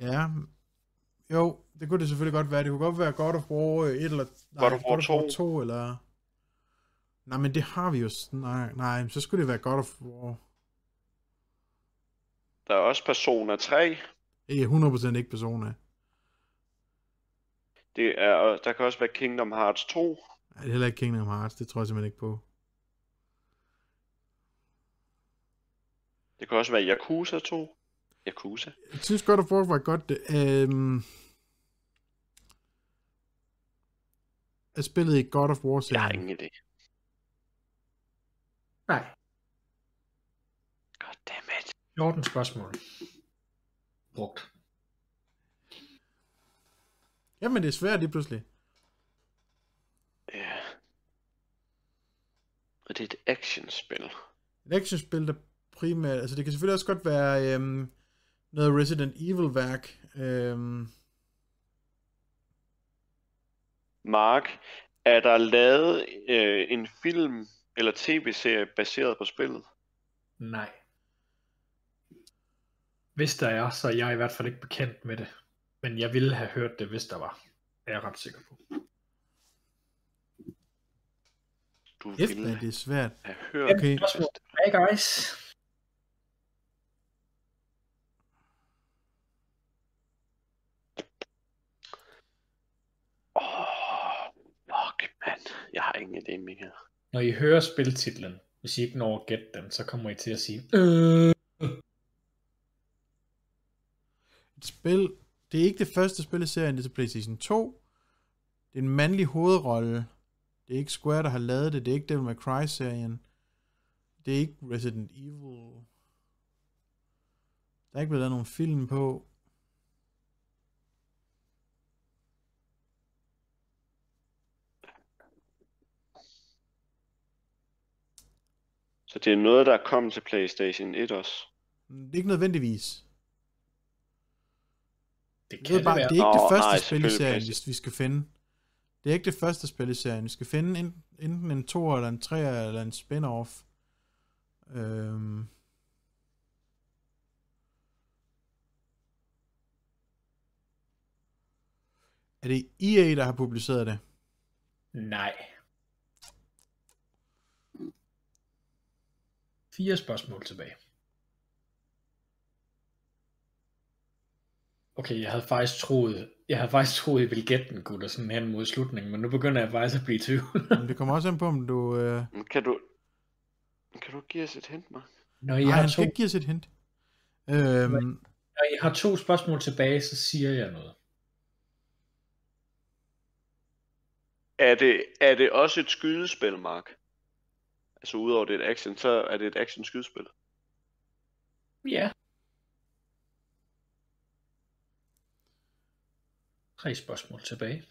Ja, jo, det kunne det selvfølgelig godt være. Det kunne godt være God of War 1 eller... Nej, God of War 2. 2 eller... Nej, men det har vi jo... Nej, nej, så skulle det være God of War. Der er også Persona 3. Ikke 100% ikke Persona. Det er, der kan også være Kingdom Hearts 2. Nej, det er heller ikke Kingdom Hearts. Det tror jeg simpelthen ikke på. Det kan også være Yakuza 2. Yakuza. Jeg synes God of War var godt. Øhm... Jeg spillede i God of Jeg har ingen idé. Nej. Goddammit. 14 spørgsmål. Brugt. Jamen, det er svært lige pludselig. Ja. Og det er et actionspil. Et actionspil, der primært... Altså, det kan selvfølgelig også godt være øhm, noget Resident Evil-værk. Øhm, Mark, er der lavet øh, en film eller tv-serie baseret på spillet? Nej. Hvis der er, så er jeg i hvert fald ikke bekendt med det. Men jeg ville have hørt det, hvis der var. Er jeg ret sikker på. Du Kæft, ville det er svært. have hørt Okay. Hey guys. Åh, oh, fuck, mand. Ingen idé, Michael. Når I hører spiltitlen, hvis I ikke når at gætte den, så kommer I til at sige, øh, Et spil... Det er ikke det første spil i serien, det er til PlayStation 2. Det er en mandlig hovedrolle. Det er ikke Square, der har lavet det. Det er ikke Devil May Cry-serien. Det er ikke Resident Evil. Der er ikke blevet lavet nogen film på. Så det er noget, der er kommet til PlayStation 1 også. Det er ikke nødvendigvis. det kan ved det bare, være. det er ikke Nå, det første nej, spil i serien, hvis vi skal finde. Det er ikke det første spil i serien. Vi skal finde en, enten en 2 eller en 3 eller en spin-off. Øhm. Er det EA, der har publiceret det? Nej. Fire spørgsmål tilbage. Okay, jeg havde faktisk troet, jeg havde faktisk troet, I ville gætte den, gutter, sådan hen mod slutningen, men nu begynder jeg faktisk at blive i tvivl. Men det kommer også an på, om du... Øh... Kan du, kan du give os et hint, Mark? Når I, Nej, har han to, skal ikke give os et hint. Øhm, når I har to spørgsmål tilbage, så siger jeg noget. Er det, er det også et skydespil, Mark? Altså udover det er et action, så er det et action skydespil. Ja. Tre spørgsmål tilbage.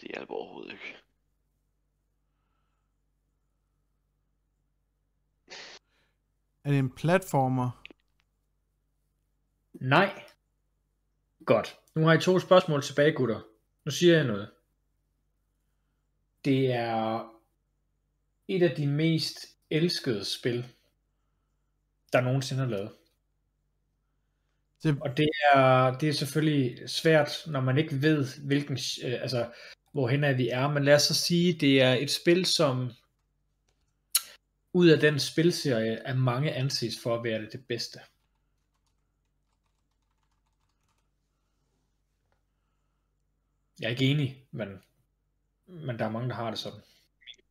Det hjælper overhovedet ikke. er det en platformer? Nej. Godt. Nu har I to spørgsmål tilbage, gutter. Nu siger jeg noget. Det er et af de mest elskede spil, der nogensinde er lavet. Det, Og det er, det er selvfølgelig svært, når man ikke ved, hvilken, øh, altså, hvorhen er vi er. Men lad os så sige, det er et spil, som ud af den spilserie er mange anses for at være det, det bedste. Jeg er ikke enig, men, men der er mange, der har det sådan.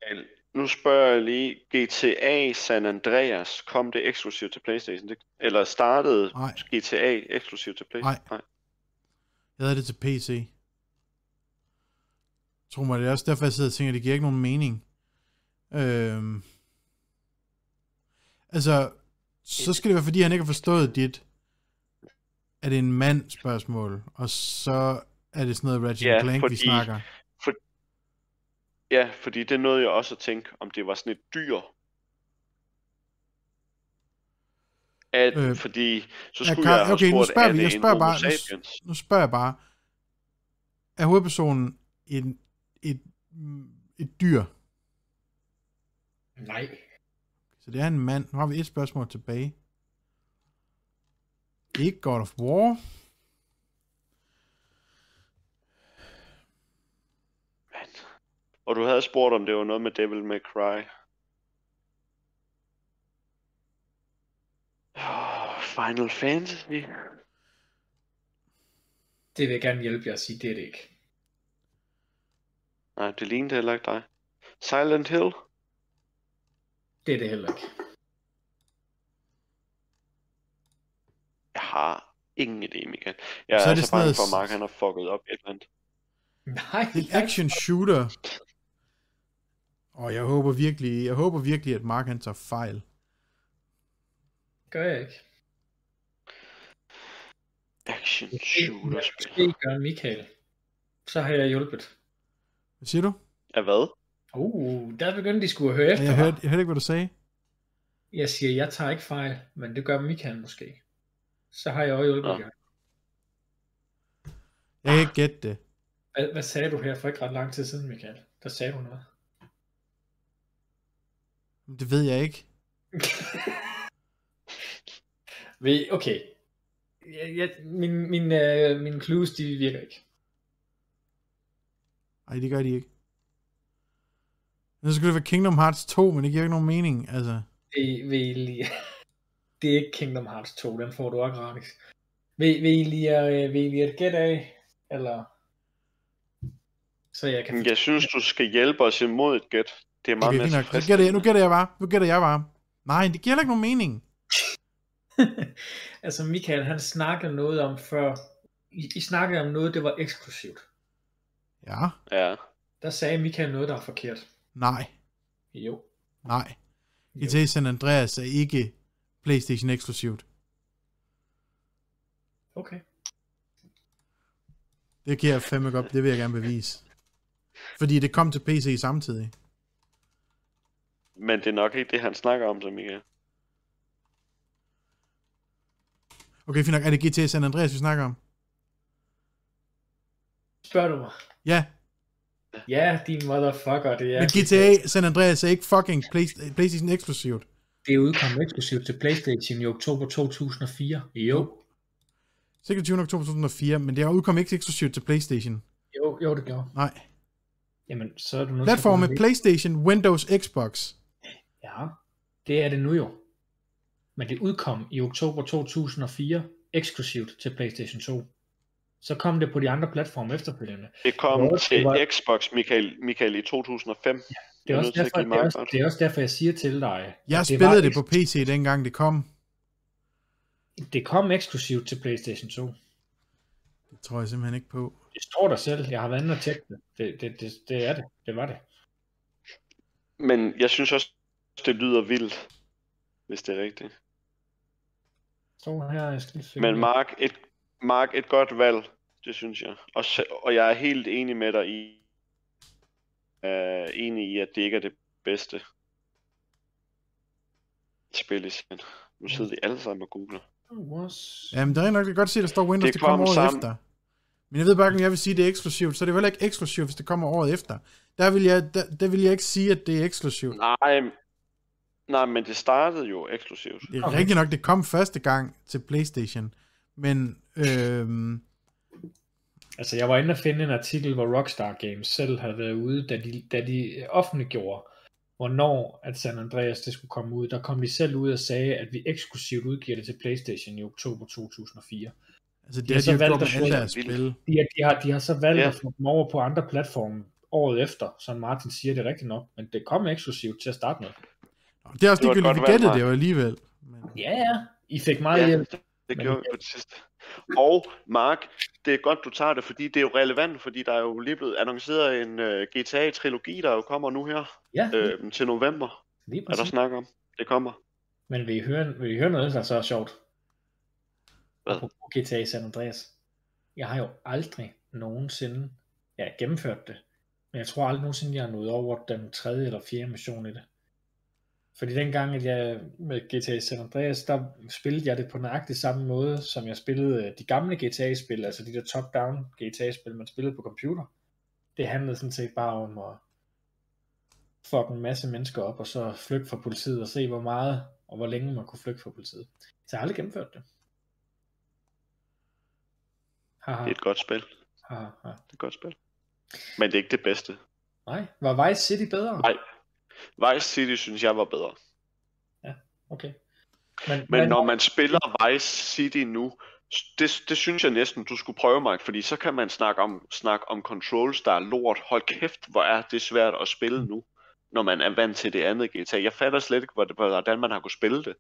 Al- Nu spørger jeg lige, GTA San Andreas, kom det eksklusivt til Playstation? Det, eller startede Nej. GTA eksklusivt til Playstation? Nej. Jeg havde det til PC. Tro mig, det er også derfor, jeg sidder og tænker, at det giver ikke nogen mening. Øhm. Altså, så skal det være, fordi han ikke har forstået dit, er det en mand spørgsmål, og så er det sådan noget Ratchet Ja, Clank, vi fordi- snakker. Ja, fordi det nåede jeg også at tænke, om det var sådan et dyr. At, Øh, fordi så ja, skulle Karl, jeg have okay, nu spurgt, spørger er vi- det jeg en spørger bare- nu? Nu spørger jeg bare, er hovedpersonen en, et, et dyr? Nej. Så det er en mand. Nu har vi et spørgsmål tilbage. Det ikke God of War. Og du havde spurgt, om det var noget med Devil May Cry. Oh, Final Fantasy? Det vil jeg gerne hjælpe jer at sige, det er det ikke. Nej, det lignede heller ikke dig. Silent Hill? Det er det heller ikke. Jeg har ingen idé, Michael. Jeg Så er, er er det så bange noget for, at Mark han har fucket op et eller andet. Nej. Det en action shooter. Og jeg håber virkelig, jeg håber virkelig, at Mark han tager fejl. Gør jeg ikke. Action shooter spil. måske gør Michael. Så har jeg hjulpet. Hvad siger du? Af hvad? Uh, der begyndte de skulle at høre Ja, efter. jeg, hva'? hørte, jeg hørte ikke, hvad du sagde. Jeg siger, jeg tager ikke fejl, men det gør Michael måske. Så har jeg også hjulpet jer. Jeg kan ikke gætte det. Hvad, hvad sagde du her for ikke ret lang tid siden, Michael? Der sagde du noget. Det ved jeg ikke. Okay. Jeg, jeg, min, min, øh, mine clues, de virker ikke. Nej, det gør de ikke. Så skulle det være Kingdom Hearts 2, men det giver ikke nogen mening. Altså, Det vil I lige... Det er ikke Kingdom Hearts 2, den får du også gratis. Vil, vil I lige, øh, vil I lige et gæt af? Eller... Så jeg kan... Jeg synes, du skal hjælpe os imod et gæt. Det er meget okay, mere nok. Gætter jeg, nu gætter jeg bare. Nu gætter jeg bare. Nej, det giver ikke nogen mening. altså Michael, han snakkede noget om før... I, I snakkede om noget, det var eksklusivt. Ja, Ja. Der sagde Michael noget, der er forkert. nej, Jo. nej. GTA San Andreas er ikke PlayStation eksklusivt. Okay. Det kan jeg fandme godt, det vil jeg gerne bevise. Fordi det kom til PC samtidig. Men det er nok ikke det, han snakker om, så Michael. Okay, fint nok. Er det GTA San Andreas, vi snakker om? Spørger du mig? Ja, Ja, din motherfucker, det er... men GTA San Andreas er ikke fucking Play- PlayStation eksklusivt. Det er udkommet eksklusivt til Playstation i oktober 2004. Jo. 26. oktober 2004, men det er udkommet ikke eksklusivt til PlayStation. Jo, jo, det gjorde. Nej. Jamen, så er du nødt Platforme til at... PlayStation, Windows, Xbox. Ja, det er det nu jo. Men det udkom i oktober 2004 eksklusivt til PlayStation 2. Så kom det på de andre platforme efterfølgende. Det kom Jo, til det var- Xbox, Michael, Michael i 2005. Det er, også derfor, det, er også, det er også derfor, jeg siger til dig, Jeg spillede var det på PC, dengang det kom. det kom eksklusivt til PlayStation 2. Det tror jeg simpelthen ikke på. Det står der selv. Jeg har været inde og tjekke det. Det, det, det, det er det. Det var det. Men jeg synes også, det lyder vildt, hvis det er rigtigt. Står her, jeg skal lige Men. Mark, et, Mark, et godt valg, det synes jeg. Og, og jeg er helt enig med dig i, uh, enig i, at det ikke er det bedste spil i serien. Nu sidder de alle sammen og googler. Was... Jamen, det er nok, godt se, at der står Windows, det, Det det kommer kom året sammen. efter. Men jeg ved bare ikke, om jeg vil sige, at det er eksklusivt, så det er vel ikke eksklusivt, hvis det kommer året efter. Der vil jeg, der, der vil jeg ikke sige, at det er eksklusivt. Nej, nej, men det startede jo eksklusivt. Det er Okay. rigtigt nok, det kom første gang til PlayStation. Men, øhm, Altså, jeg var inde og finde en artikel, hvor Rockstar Games selv havde været ude, da de, da de offentliggjorde, hvornår at San Andreas det skulle komme ud. Der kom de selv ud og sagde, at vi eksklusivt udgiver det til PlayStation i oktober 2004. altså det har har så de valgt at få-. De, har- de, har, de har så valgt Ja. ja. at få dem over på andre platforme året efter, som Martin siger, det er rigtigt nok, men det kom eksklusivt til at starte med. Det er også Det ligegyldigt, vi gættede det jo alligevel. Men, Ja, ja. I fik meget Ja, hjælp. det gjorde vi på det sidste. Og Mark, det er godt, du tager det, fordi det er jo relevant, fordi der er jo lige blevet annonceret en uh, GTA-trilogi, der jo kommer nu her Ja, lige, øh, til november. lige Er der snak om? Det kommer. Men vil I høre, vil I høre noget, der er så sjovt? Hvad? På GTA San Andreas. Jeg har jo aldrig nogensinde, ja, gennemført det, Men jeg tror aldrig nogensinde, jeg har nået over den tredje eller fjerde mission i det. Fordi dengang, at jeg med GTA San Andreas, der spillede jeg det på nøjagtig samme måde, som jeg spillede øh, de gamle GTA-spil, altså de der top-down GTA-spil, man spillede på computer. Det handlede sådan set bare om at fuck en masse mennesker op, og så flygte fra politiet og se, hvor meget og hvor længe man kunne flygte fra politiet. Så jeg har aldrig gennemført det. Haha, Det er et godt spil. haha, haha. Det er et godt spil. Men det er ikke det bedste. Nej, var Vice City bedre? Nej. Vice City synes jeg var bedre. Okay. Men, Men når man spiller Vice City nu, det, det synes jeg næsten, du skulle prøve, Mike, fordi så kan man snakke om, snakke om controls, der er lort. Hold kæft, hvor er det svært at spille nu, når man er vant til det andet GTA. Jeg fatter slet ikke, hvordan- hvordan man har kunne spille det.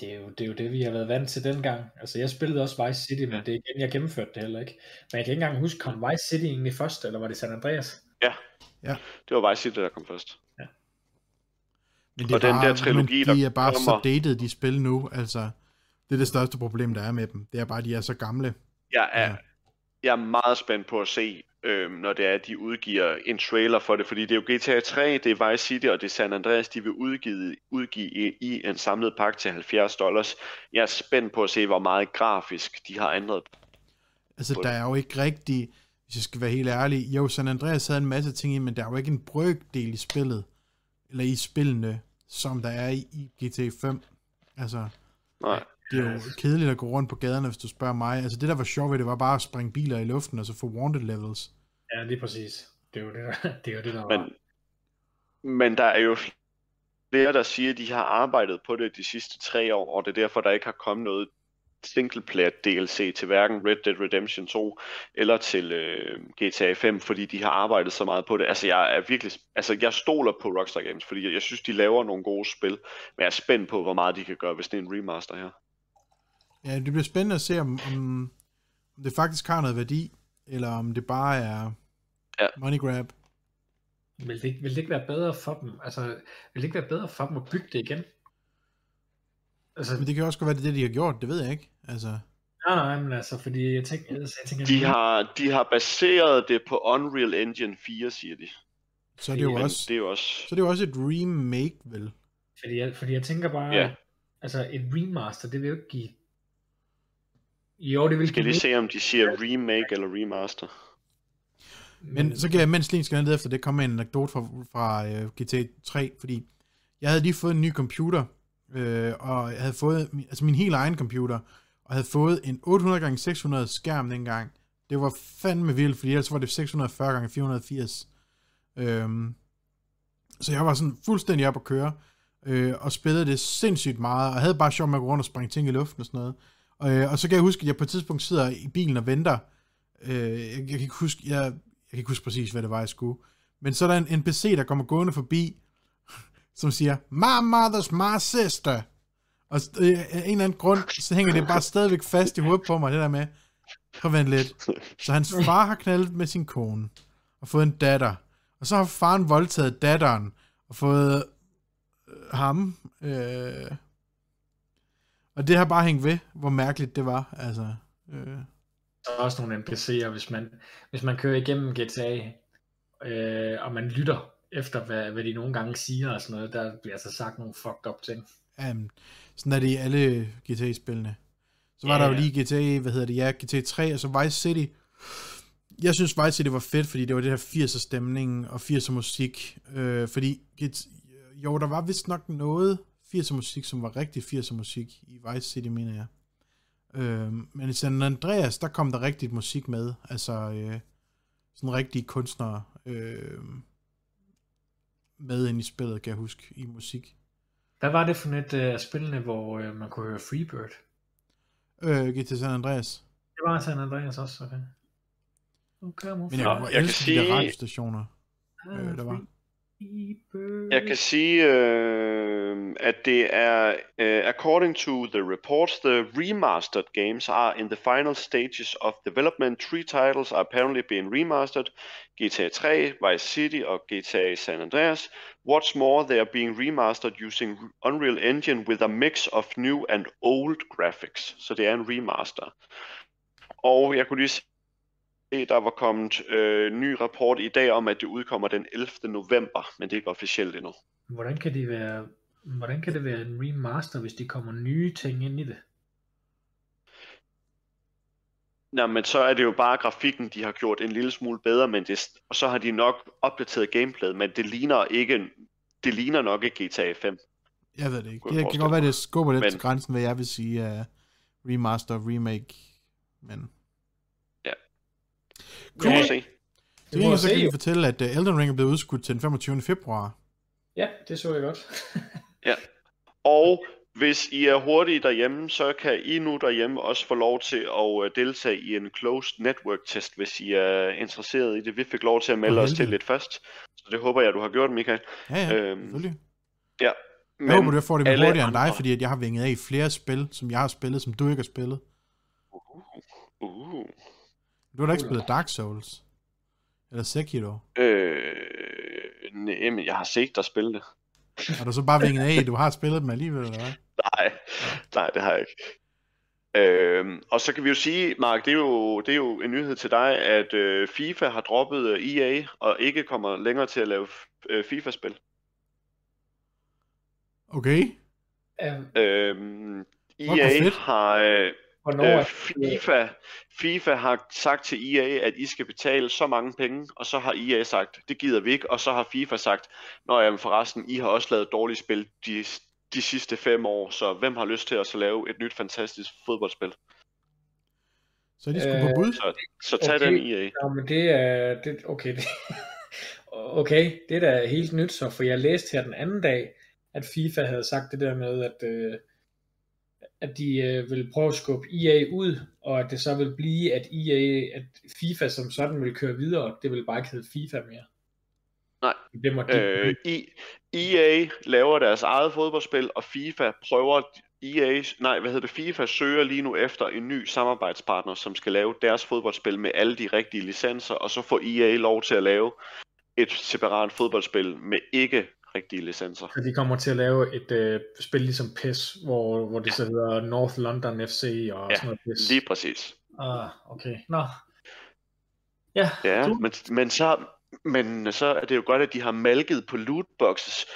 Det er, jo, det er jo det, vi har været vant til dengang. Altså, jeg spillede også Vice City, men det er igen, jeg gennemførte det heller ikke. Men jeg kan ikke engang huske, kom Vice City egentlig først, eller var det San Andreas? Det var Vice City, der kom først. Men det Og den bare, der trilogi, men de er bare så kommer- dated, de spil nu. Altså, det er det største problem, der er med dem. Det er bare, at de er så gamle. Jeg er, Ja. jeg er meget spændt på at se, øhm, når det er, at de udgiver en trailer for det, fordi det er jo GTA 3, det er Vice City og det er San Andreas, de vil udgive, udgive i, i en samlet pakke til 70 dollars. Jeg er spændt på at se, hvor meget grafisk de har ændret. Altså, der er jo ikke rigtig, hvis jeg skal være helt ærlig, jo, San Andreas havde en masse ting i, men der er jo ikke en brøkdel i spillet, eller i spillene, som der er i, GTA 5. Altså, Nej. det er jo kedeligt at gå rundt på gaderne, hvis du spørger mig. Altså, det der var sjovt ved det, var bare at springe biler i luften, og så få wanted levels. Ja, lige præcis. Det er jo det, der, det, er jo det, der var. Men, men der er jo flere, der siger, at de har arbejdet på det de sidste tre år, og det er derfor, der ikke har kommet noget singleplayer DLC til hverken Red Dead Redemption 2 eller til øh, GTA 5, fordi de har arbejdet så meget på det. Altså jeg er virkelig, altså jeg stoler på Rockstar Games, fordi jeg, jeg synes, de laver nogle gode spil, men jeg er spændt på, hvor meget de kan gøre, hvis det er en remaster her. Ja, det bliver spændende at se, om, om, om det faktisk har noget værdi, eller om det bare er Ja. money grab. Vil det, ikke- vil det ikke være bedre for dem? Altså, vil det ikke være bedre for dem at bygge det igen? Altså, Men det kan også godt være, det er det, de har gjort, det ved jeg ikke. Altså, nej, nej, men altså, fordi jeg tænker, altså, jeg tænker De har, de har baseret det på Unreal Engine 4, siger de. så er det jo Men også, det er jo også... så er det jo også et remake, vel? Fordi jeg, fordi jeg tænker bare, Ja. altså et remaster, det vil jo ikke give... Jo, det vil skal give lige se, om de siger remake eller remaster. Men så kan jeg, mens lige skal ned efter det, komme med en anekdote fra, fra uh, GTA 3, fordi jeg havde lige fået en ny computer, øh, og jeg havde fået, min- altså min helt egen computer, og havde fået en 800x600 skærm dengang. Det var fandme vildt, fordi ellers var det 640x480. Øhm, så jeg var sådan fuldstændig op at køre, øh, og spillede det sindssygt meget, og havde bare sjov med at gå rundt og springe ting i luften og sådan noget. Og, øh, og så kan jeg huske, at jeg på et tidspunkt sidder i bilen og venter. Øh, jeg, jeg, kan ikke huske, jeg, jeg kan ikke huske præcis, hvad det var, jeg skulle. Men så er der en NPC, der kommer gående forbi, som siger, My mother's my sister. Og øh, af en eller anden grund, så hænger det bare stadigvæk fast i hovedet på mig, det der med, prøv at lidt. Så hans far har knaldet med sin kone, og fået en datter. Og så har faren voldtaget datteren, og fået øh, ham. Øh, og det har bare hængt ved, hvor mærkeligt det var. Altså, øh, Der er også nogle NPC'er, hvis man, hvis man kører igennem GTA, øh, og man lytter efter, hvad, hvad de nogle gange siger og sådan noget, der bliver altså sagt nogle fucked up ting. Um, sådan er det i alle GTA-spillene. Så var Ja, der jo lige GTA, hvad hedder det, ja, GTA 3, og så Vice City. Jeg synes Vice City var fedt, fordi det var det her 80'er stemning og 80'er musik. Øh, fordi, jo, der var vist nok noget 80'er musik, som var rigtig 80'er musik i Vice City, mener jeg. Øh, men i San Andreas, der kom der rigtigt musik med. Altså, øh, sådan rigtige kunstnere øh, med ind i spillet, kan jeg huske, i musik. Hvad var det for et af uh, spillene, hvor uh, man kunne høre Freebird? Øh, GTA San Andreas. Det var San Andreas også, okay. Okay, Men Nå, jeg, jeg jeg kan elsker de der sige- radiostationer. øh, der var. Freebird. Jeg kan sige, øh, Øhm, at det er, uh, according to the reports, the remastered games are in the final stages of development. Three titles are apparently being remastered. GTA 3, Vice City og GTA San Andreas. What's more, they are being remastered using Unreal Engine with a mix of new and old graphics. Så det er en remaster. Og jeg kunne lige der var kommet øh, ny rapport i dag om, at det udkommer den 11. november, men det er ikke officielt endnu. Hvordan kan det være, hvordan kan det være en remaster, hvis de kommer nye ting ind i det? Nå, men så er det jo bare grafikken, de har gjort en lille smule bedre, men det, og så har de nok opdateret gameplayet, men det ligner ikke, det ligner nok ikke GTA 5. Jeg ved det ikke. Jeg Det kan godt være, det skubber lidt Men- til grænsen, hvad jeg vil sige af remaster remake. Men Ja. Cool. Vi må Ja. se. Må gengæld så kan vi fortælle, at uh, Elden Ring er blevet udskudt til den 25. februar. Ja, det så jeg godt. Og hvis I er hurtige derhjemme, så kan I nu derhjemme også få lov til at øh, deltage i en closed network test, hvis I er interesseret i det. Vi fik lov til at melde os til lidt først, så det håber jeg, du har gjort, Michael. Ja, ja, Øhm, selvfølgelig. Men Jeg håber, du får det alle hurtigere end dig, andre- fordi at jeg har vinget af i flere spil, som jeg har spillet, som du ikke har spillet. Uh, Du har da ikke spillet Dark Souls. Eller Sekiro. øh, nej, men jeg har set dig spille det. Har du så bare vinget af, du har spillet dem alligevel, eller hvad? Nej, nej, det har jeg ikke. Øhm, og så kan vi jo sige, Mark, det er jo, det er jo en nyhed til dig, at øh, FIFA har droppet øh, EA og ikke kommer længere til at lave øh, FIFA-spil. Okay. Øhm, hvor EA har øh, hvornår øh, FIFA, FIFA har sagt til EA, at I skal betale så mange penge, og så har EA sagt, det gider vi ikke, og så har FIFA sagt, Nå jamen forresten, I har også lavet dårlige spil de, de sidste fem år, så hvem har lyst til at så lave et nyt fantastisk fodboldspil? Så de sgu på Øh, bud. Så, så tag Okay. den EA. Ja, men det er... Det, okay, det, okay, det er da helt nyt så, for jeg læste her den anden dag, at FIFA havde sagt det der med, at, øh, at de øh, vil prøve at skubbe EA ud, og at det så vil blive, at EA, at FIFA som sådan vil køre videre, det vil bare ikke hedde FIFA mere. Nej. Det må de, Øh, I, EA laver deres eget fodboldspil, og FIFA prøver, EA, nej, hvad hedder det, FIFA søger lige nu efter en ny samarbejdspartner, som skal lave deres fodboldspil med alle de rigtige licenser, og så får EA lov til at lave et separat fodboldspil med ikke rigtige licenser. Så de kommer til at lave et øh, spil ligesom PES, hvor, hvor det så hedder North London FC og Ja, sådan noget PES. Lige præcis. Ah, okay. Nå. Ja, Ja, men, men, så, men så er det jo godt, at de har malket på lootboxes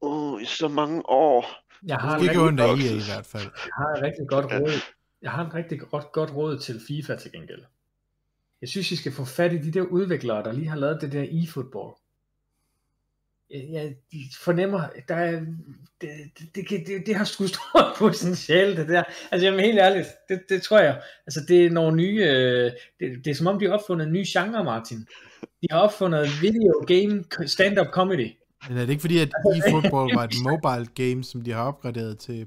uh, i så mange år. jeg har, Det en ikke af EA i hvert fald. jeg har et rigtig godt Ja. råd. Jeg har et rigtig godt, godt råd til FIFA til gengæld. Jeg synes, I skal få fat i de der udviklere, der lige har lavet det der e-football. Jeg, jeg de fornemmer, der er, det, det, det, det, har sgu stort potentiale, det der. Altså, jamen helt ærligt, det, det tror jeg. Altså, det er nogle nye, øh, det, det er som om, de har opfundet en ny genre, Martin. De har opfundet video game stand-up comedy. Men er det ikke fordi, at eFootball var et mobile game, som de har opgraderet til...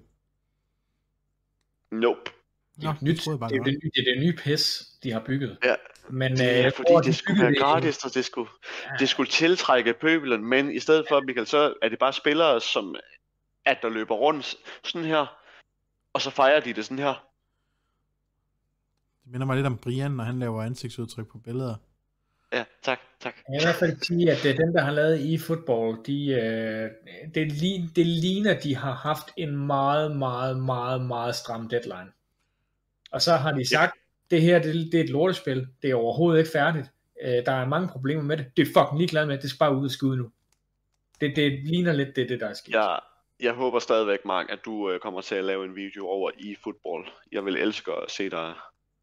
Nope. Nå, nyt, det er det det, nye- det er det nye PES, de har bygget. Ja. Men Det øh, er jeg fordi, det de skulle være det i- gratis, og det skulle, det skulle tiltrække pøbelen, men i stedet for, Michael, så er det bare spillere, som at der løber rundt sådan her, og så fejrer de det sådan her. Det minder mig lidt om Brian, når han laver ansigtsudtryk på billeder. Ja, tak, tak. Jeg vil i hvert fald sige, at øh, dem, der har lavet e-football, de, øh, det, det ligner, de har haft en meget, meget, meget, meget stram deadline. Og så har de sagt, det her det, det er et lortespil, det er overhovedet ikke færdigt. Øh, der er mange problemer med det. Det er fucking ligeglad med, det skal bare ud og skyde nu. Det, det ligner lidt det, det der er sket. Jeg, jeg håber stadigvæk, Mark, at du øh, kommer til at lave en video over i fodbold. Jeg vil elske at se dig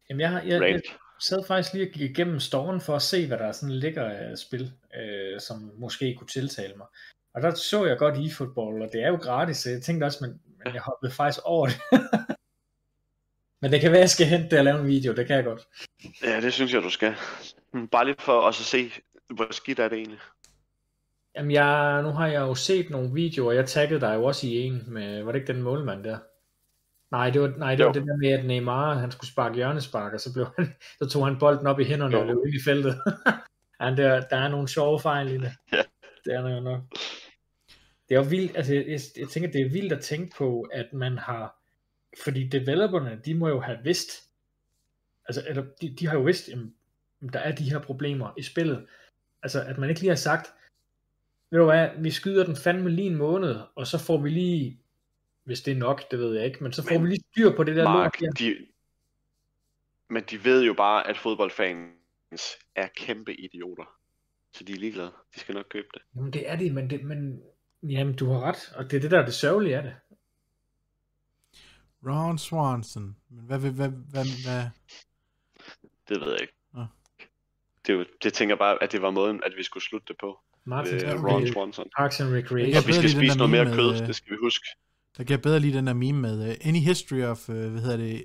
Jamen, jeg, har- jeg, jeg sad faktisk lige og gik igennem storen for at se, hvad der sådan ligger af spil, øh, som måske kunne tiltale mig. Og der så jeg godt e-football, og det er jo gratis, så jeg tænkte også, men, men jeg hoppede faktisk over det. men det kan være, at jeg skal hente det og lave en video, det kan jeg godt. Ja, det synes jeg, du skal. Bare lige for også at se, hvor skidt er det egentlig. Jamen, jeg, nu har jeg jo set nogle videoer, jeg taggede dig jo også i en, med, var det ikke den målmand der? Nej, det var, nej, det Jo. var det der med, at Neymar, han skulle sparke hjørnespark, og så, blev han, så tog han bolden op i hænderne Jo. og løb ind i feltet. ja, der, der er nogle sjove fejl i det. Ja. Det er der jo nok. Det er jo vildt, altså jeg, jeg tænker, det er vildt at tænke på, at man har, fordi developerne, de må jo have vidst, altså eller, de, de har jo vidst, jamen, der er de her problemer i spillet. Altså, at man ikke lige har sagt, ved du hvad, vi skyder den fandme lige en måned, og så får vi lige, hvis det er nok, det ved jeg ikke, men så får Men, vi lige styr på det der Mark, lort de, men de ved jo bare, at fodboldfanen er kæmpe idioter. Så de er ligeglade. De skal nok købe det. Jamen det er det, men, det, men jamen, du har ret, og det er det der er det sørgelige af det. Ron Swanson. Men hvad, hvad, hvad, hvad, hvad? Det ved jeg ikke. Nå. Det, det tænker bare, at det var måden, at vi skulle slutte det på. Martin, okay. du Ron Swanson. Parks and Jeg Recreation. Og vi skal spise der noget mere kød, med, øh, det skal vi huske. Der kan jeg bedre lide den der meme med uh, Any history of, uh, hvad hedder det,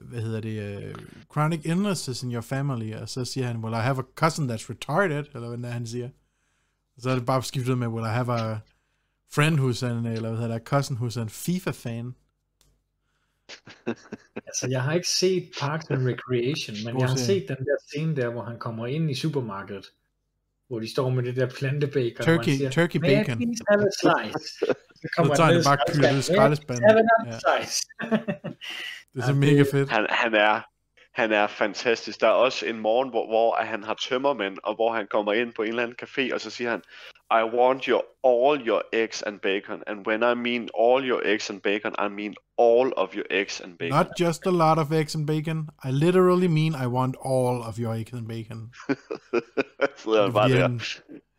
hvad hedder det, uh, chronic illnesses in your family, og så siger han, well, I have a cousin that's retarded, eller hvad det er, han siger. Og så er det bare skiftet med, well, I have a friend who's an, eller hvad hedder det, a cousin who's an FIFA-fan. Altså, jeg har ikke set Parks and Recreation, men jeg har set den der scene der, hvor han kommer ind i supermarkedet, hvor de står med det der plantebacon, og Turkey, han siger, turkey "May I bacon. have a slice?" Så kommer Så tager han ned bare i kylder det i skraldespanden. Ja. slice. Det er så Ja, mega fedt. Han, han er han er fantastisk. Der er også en morgen, hvor, hvor han har tømmermænd, og hvor han kommer ind på en eller anden café, og så siger han, I want your all your eggs and bacon. And when I mean all your eggs and bacon, I mean all of your eggs and bacon. Not just a lot of eggs and bacon. I literally mean I want all of your eggs and bacon. Sidder han bare han,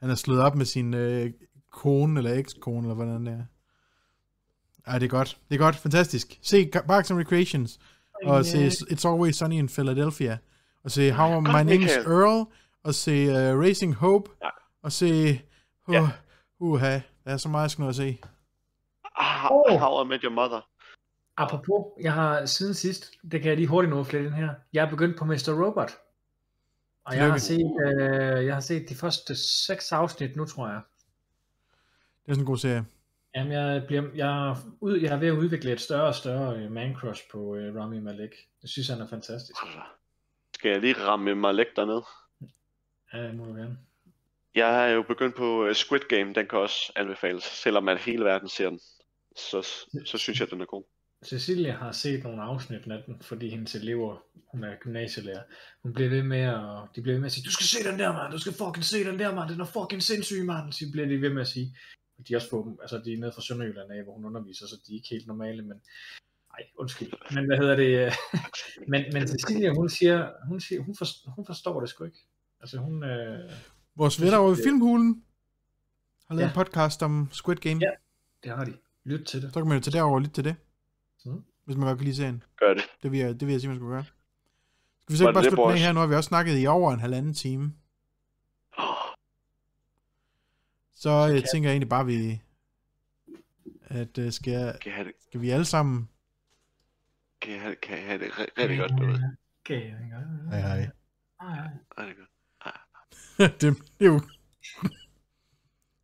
han er slået op med sin øh, kone, eller ekskone, eller hvordan det er. Ej, det er godt. Det er godt. Fantastisk. Se Parks and Recreations. Og se It's Always Sunny in Philadelphia. Og se How My Godt, Name is. Earl. Og se uh, Racing Hope. Ja. Og se... Uh, Ja. Uha, der er så meget, jeg skal nå at se. Ah, Åh. How I Met Your Mother. Apropos, jeg har siden sidst, det kan jeg lige hurtigt nå flere den her, jeg er begyndt på Mr. Robot. Og jeg har, set, øh, jeg har set de første seks afsnit nu, tror jeg. Det er sådan en god serie. Jamen, jeg, bliver, jeg, ud, jeg er ved at udvikle et større og større øh, man-crush på øh, Rami Malek. Jeg synes, han er fantastisk. Altså, Skal jeg lige ramme mig læk derned? Ja, det må du gerne. Jeg er jo begyndt på øh, Squid Game, den kan også anbefales, selvom man hele verden ser den. Så, så synes jeg, den er god. Cecilia har set nogle afsnit af den, fordi hendes elever, hun er gymnasielærer, hun bliver ved med at, de bliver ved med at sige, du skal se den der, mand, du skal fucking se den der, mand, den er fucking sindssyg, mand, så bliver de ved med at sige. Og de er også få, altså de er nede fra Sønderjylland af, hvor hun underviser, så de er ikke helt normale, men nej, undskyld. Men hvad hedder det? men, men Cecilia, hun siger, hun, siger hun, forstår, hun forstår det sgu ikke. Altså hun, øh, Vores venner over i Filmhulen har lavet Ja. en podcast om Squid Game. Ja. det har de. Lyt til det. Så kan man jo tage derover og lytte til det. Mm. Hvis man godt kan lide serien. Gør det. Det vil jeg, det vil jeg sige, man skulle gøre. Skal vi så ikke bare slutte boys? her? Nu har vi også snakket i over en halvanden time. Så jeg kan- tænker jeg egentlig bare, vi, at øh, skal, jeg, Kan jeg have det, skal vi alle sammen... kan jeg have, kan jeg have det ri- rigtig godt derude? Okay, Hej hej. hej. Rigtig godt. det, det er jo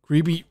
creepy.